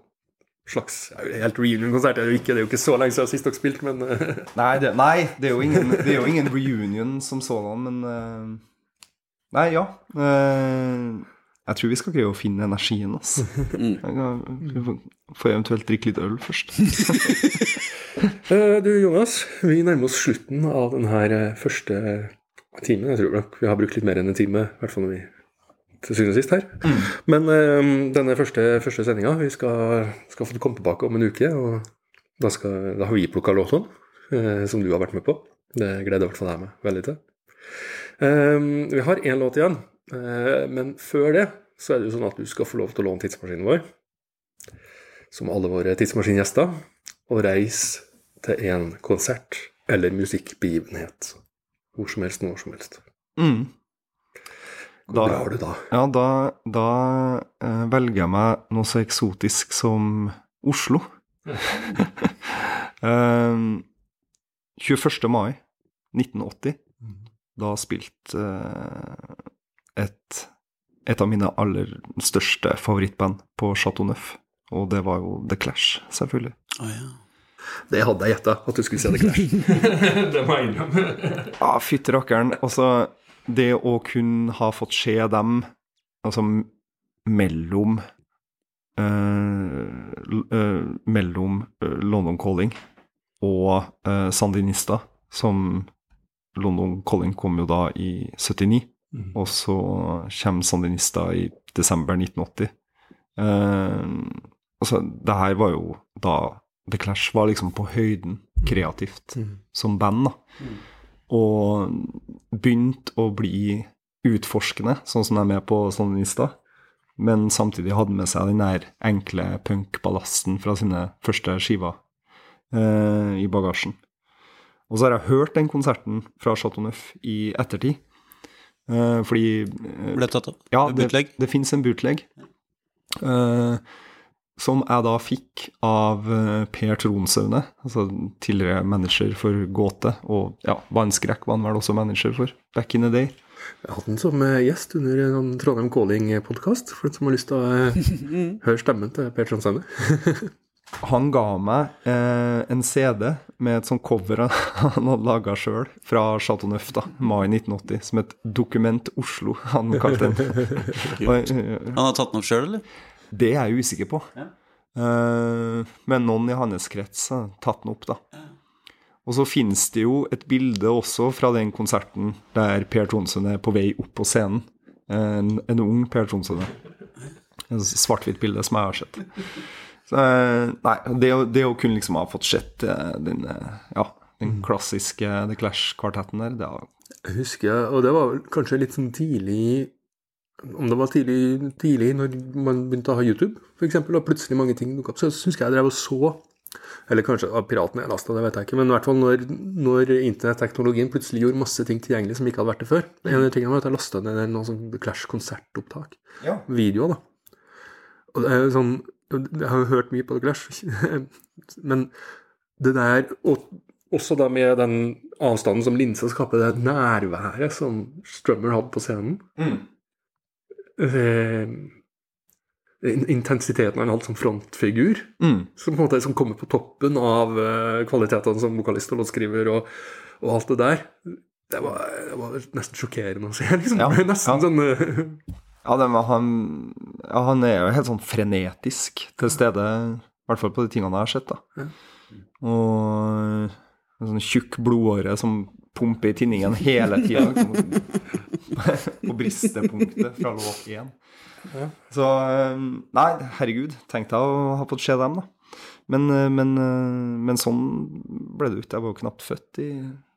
slags Helt reunion-konsert er det det er jo ikke så lenge siden sist dere spilte, men eh, Nei, det, nei, det, er jo ingen, det er jo ingen reunion som sådan, men uh, Nei, ja. Uh, jeg tror vi skal greie å finne energien, altså. Får- får eventuelt drikke litt øl først. uh, Du Jonas, vi nærmer oss slutten av denne første timen. Jeg tror nok vi har brukt litt mer enn en time, i hvert fall når vi til syvende og sist her. Men uh, denne første, første sendinga, vi skal, skal få komme tilbake om en uke. Og da, skal, da har vi plukka låtene uh, som du har vært med på. Det gleder i hvert fall jeg meg veldig til. Uh, vi har én låt igjen, eh, men før det så er det jo sånn at du skal få lov til å låne tidsmaskinen vår, som alle våre tidsmaskingjester og reise til en konsert eller musikkbegivenhet. Hvor som helst, når som helst. Mm. Da, bra har du da? ja, da, da eh, velger jeg meg noe så eksotisk som Oslo. Eh, 21. mai 1980, da spilte eh, et, et av mine aller største favorittband på Chateau Neuf, og det var jo The Clash, selvfølgelig. Oh, ja. Det hadde jeg gjetta, at du skulle se The Clash. det må jeg innrømme. Ja, fytti rakkeren. Altså, det å kunne ha fått se dem altså mellom uh, Mellom eh, London Calling og Sandinista, som London Calling kom jo da i 79, og så kommer Sandinista i desember 1980. Uh, altså, det her var jo da The Clash var liksom på høyden kreativt som band, da og begynt å bli utforskende, sånn som de er med på Sandinista, men samtidig hadde med seg den der enkle punk-ballasten fra sine første skiver eh, i bagasjen. Og så har jeg hørt den konserten fra Chateau Neuf i ettertid, eh, fordi eh, Ble tatt opp? ja? Det, det fins en bootleg. eh, som jeg da fikk av eh, Per Tronsaune, altså tidligere manager for Gåte, og ja, Vannskrekk var han vel også manager for, back in the day. Jeg har hatt den som eh, gjest under en Trondheim Calling-podkast, for den som har lyst til å eh, høre stemmen til Per Tronsaune. Han ga meg eh, en CD med et sånt cover han hadde laga sjøl, fra Chateau Neuf, da, mai 1980, som het Dokument Oslo, han kalte den. Eh, Han har tatt den opp sjøl, eller? Det er jeg usikker på. Eh, men noen i hans krets har tatt den opp, da. Og så finnes det jo et bilde også fra den konserten der Per Tronsen er på vei opp på scenen. En, en ung Per Tronsen. Et svart-hvitt bilde som jeg har sett. Så, eh, nei, det, å- det å kunne liksom ha fått sett eh, den, ja, den klassiske The Clash-kvartetten der, det har Jeg husker, og det var vel kanskje litt sånn tidlig Om det var tidlig, tidlig når man begynte å ha YouTube, f.eks., og plutselig mange ting dukka opp, så husker jeg jeg drev og så Eller kanskje av piratene jeg lasta, det vet jeg ikke, men i hvert fall når, når internetteknologien plutselig gjorde masse ting tilgjengelig som ikke hadde vært det før. En av de tingene var at jeg lasta ned noen sånn Clash-konsertopptak. Ja. Videoer, da. Og det er sånn Jeg har jo hørt mye på The Clash, men det der og også da med den avstanden som linsa skaper, det nærværet som Strummer hadde på scenen. Eh, in- intensiteten han hadde som frontfigur, Mm. som på en måte som kommer på toppen av eh, kvalitetene som vokalist og låtskriver og, og alt det der. Det var, det var nesten sjokkerende å se. Liksom. Ja, nesten ja. sånn eh, Ja, det, men han, ja, han er jo helt sånn frenetisk til stede, i hvert fall på de tingene jeg har sett. da. Og en sånn tjukk blodåre som pumper i tinningen hele tida. Liksom, på bristepunktet fra låt én. Så eh, Nei, herregud, tenk deg å ha fått se dem, da. Men, eh, men, eh, men sånn ble det jo ikke. Jeg var jo knapt født i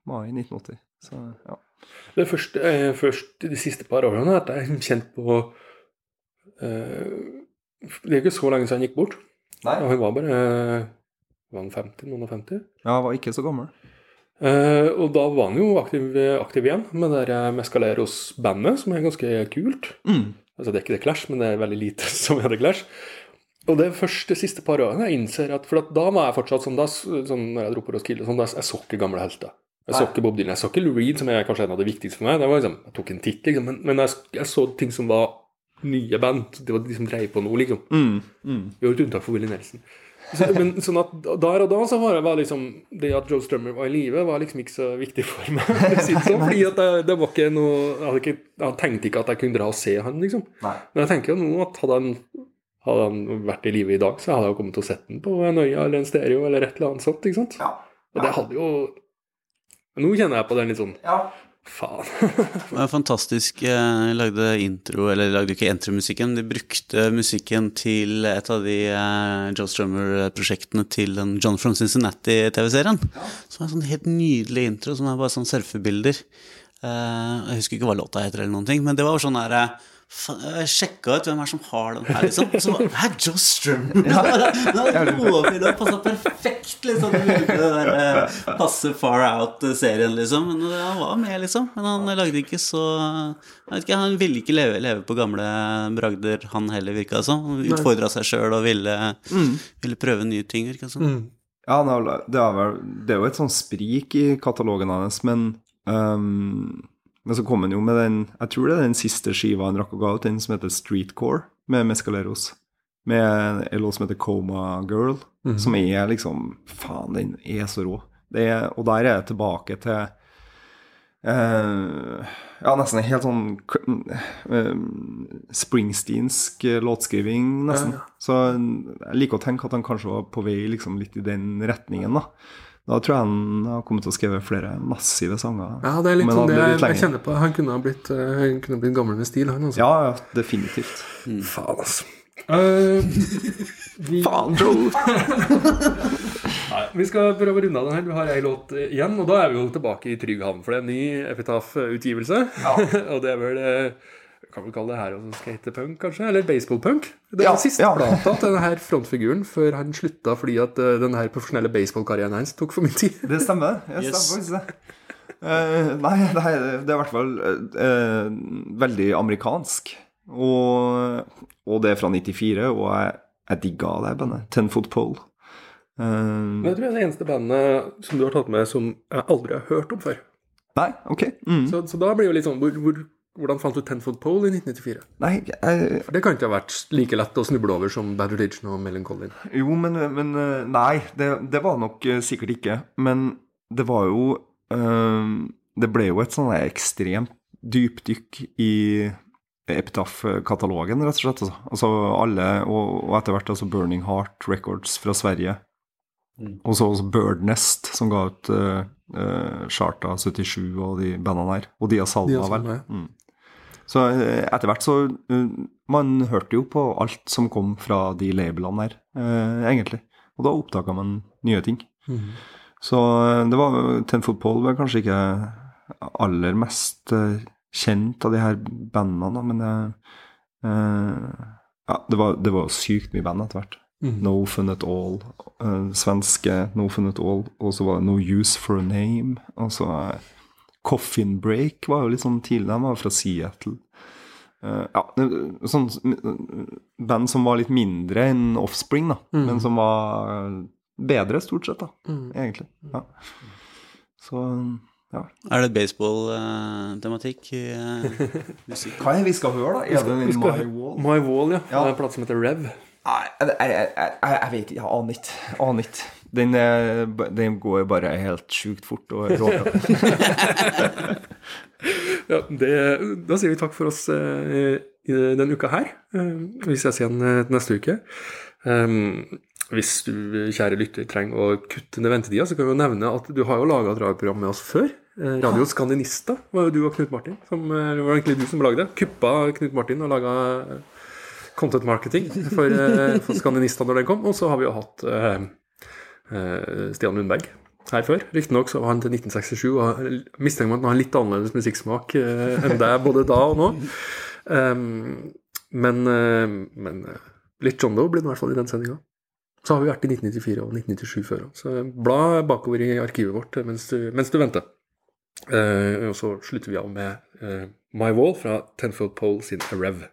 mai 1980. Så ja. Det er først, eh, først de siste par årene at jeg har kjent på eh, Det er ikke så lenge siden han gikk bort. Nei. Og han var bare eh, var han 50, noen og 50. Ja, han var ikke så gammel. Eh, og da var han jo aktiv, aktiv igjen med det Mescaleros-bandet, som er ganske kult. Mm. Altså Det er ikke The Clash, men det er veldig lite som er The Clash. Og det er først de siste par årene jeg innser at For at da var jeg fortsatt sånn, da, sånn når jeg dro på Roskilde, sånn, da, jeg så ikke gamle helter. Jeg så ikke Bob Dylan, jeg så ikke Lou Reed, som er kanskje en av de viktigste for meg. Det var liksom, Jeg tok en titt, liksom. Men, men jeg, jeg så ting som var nye band. Det var de som dreiv på noe, liksom. Mm. Mm. Gjorde et unntak for Willy Nelson. Så, men sånn at der og da så var det, var liksom Det at Joe Strummer var i live, var liksom ikke så viktig for meg. sånn, fordi at det, det var ikke noe jeg, ikke, jeg tenkte ikke at jeg kunne dra og se han, liksom. Nei. Men jeg tenker jo nå at hadde han, hadde han vært i live i dag, så hadde jeg jo kommet til å sette den på en øya eller en stereo eller et eller annet sånt. ikke sant? Ja. Og det hadde jo Nå kjenner jeg på den litt sånn Ja. Faen. Det var fantastisk. Jeg lagde intro, eller lagde ikke intromusikken, de brukte musikken til et av de eh, Joe Strummer-prosjektene til den John from Cincinnati-TV-serien. Som er sånn helt nydelig intro, som er bare sånn surfebilder. Eh, Jeg husker ikke hva låta heter, eller noen ting, men det var sånn eh, Jeg sjekka ut hvem er som har den her, liksom. Og så var det Joe Strummer? Ja. Det passa perfekt, liksom. Det der eh, passe far out-serien, liksom. Men eh, han var med, liksom. Men han lagde ikke så Jeg vet ikke, Han ville ikke leve, leve på gamle bragder, han heller, virka det som. Han utfordra seg sjøl og ville, ville prøve nye ting, virka det som. Ja, det er, vel- det, er vel, det er jo et sånn sprik i katalogen hans, men ehm, Men så kom han jo med den Jeg tror det er den siste skiva han rakk å ga ut, den som heter Streetcore, med Mescaleros. Med en låt som heter Coma Girl, som er liksom Faen, den er så rå. Det er, og der er jeg tilbake til eh, ja, nesten helt sånn uh, Springsteensk eh, låtskriving, nesten. Så jeg liker å tenke at han kanskje var på vei liksom litt i den retningen, da. Da tror jeg han har kommet til å skrive flere massive sanger. Ja, det er litt sånn det jeg, jeg kjenner på. Han kunne ha blitt, eh, kunne ha blitt gammel med stil, han altså. Ja, ja, definitivt. Faen, altså. Uh, vi, Faen, Joe! Nei, vi skal prøve å runde av den her. Du har ei låt eh, igjen, og da er vi jo tilbake i trygg havn. For det er en ny Epitaph-utgivelse. og det er vel Kan vi kalle det her også skatepunk, kanskje? Eller baseballpunk? Det er Ja, den siste ja. plata til denne her frontfiguren før han slutta fordi at eh, den her profesjonelle baseballkarrieren hans tok for mye tid. Det stemmer. Jeg Yes. stemmer faktisk det. Uh, nei, det, er, det er i hvert fall uh, veldig amerikansk. Og, og det er fra 94, og jeg, jeg digga det bandet. Ten Foot Pole. Uh, Men jeg tror det er det eneste bandet som du har tatt med som jeg aldri har hørt om før. nei, ok. Mm. Så, så da blir jo litt sånn hvor, hvor, Hvordan fant du Tenfold Pole i 1994? Nei, jeg, For Det kan ikke ha vært like lett å snuble over som Bad Religion og Melancholy. Jo, men, men eh, Nei, det, det var nok eh, sikkert ikke. Men det var jo øh, Det ble jo et sånn ekstremt dypdykk i Epitaph-katalogen, rett og slett. Altså, altså alle, og, og etter hvert altså Burning Heart Records fra Sverige. Og så også Bird Nest, som ga ut uh, Charta 77 og de bandene der. Og Dia Salma, vel. Mm. Så eh, etter hvert så eh, Man hørte jo på alt som kom fra de labelene der, eh, egentlig. Og da oppdaga man nye ting. Så eh, det var Ten Foot Pole var kanskje ikke aller mest kjent av de her bandene, men eh, ja, det var, det var sykt mye band etter hvert. No Fun At All, eh, svenske No Fun At All, og så var det No Use For A Name. Og så eh, Coffin Break var jo litt sånn tidlig, de var fra Seattle. Uh, ja, sånn band som var litt mindre enn Offspring, da, men som var bedre, stort sett, da, egentlig. Ja. Så ja. Er det baseball-tematikk i eh, musikk? Hva er det vi skal høre, da? Er det My Wall? My Wall, ja. Ja. Det er en plate som heter Rev. Nei, jeg, jeg, jeg, jeg, jeg vet ikke. Jeg aner ikke. Den, eh, den går bare helt sjukt fort og. Ja, det, da sier vi takk for oss eh, i denne uka her. Eh, vi ses igjen neste uke. Um, hvis du, kjære lytter, trenger å kutte ned ventetida, så kan vi jo nevne at du har jo laga et radioprogram med oss før. Radio Skandinista var jo du og Knut Martin. Som, det var egentlig du som lagde det. Kuppa Knut Martin og laga content marketing for, for Skandinista når den kom. Og så har vi jo hatt eh, Stian Lundberg her før. Riktignok var han til 1967 og mistenker meg at han har litt annerledes musikksmak eh, enn deg både da og nå. Men eh, men eh, litt John Doe blir det i hvert fall i den sendinga. Så har vi vært i 1994 og 1997 før òg. Så bla bakover i arkivet vårt mens du, mens du venter. Eh, og så slutter vi av med eh, My Wall fra Tenfold Pole sin Rev.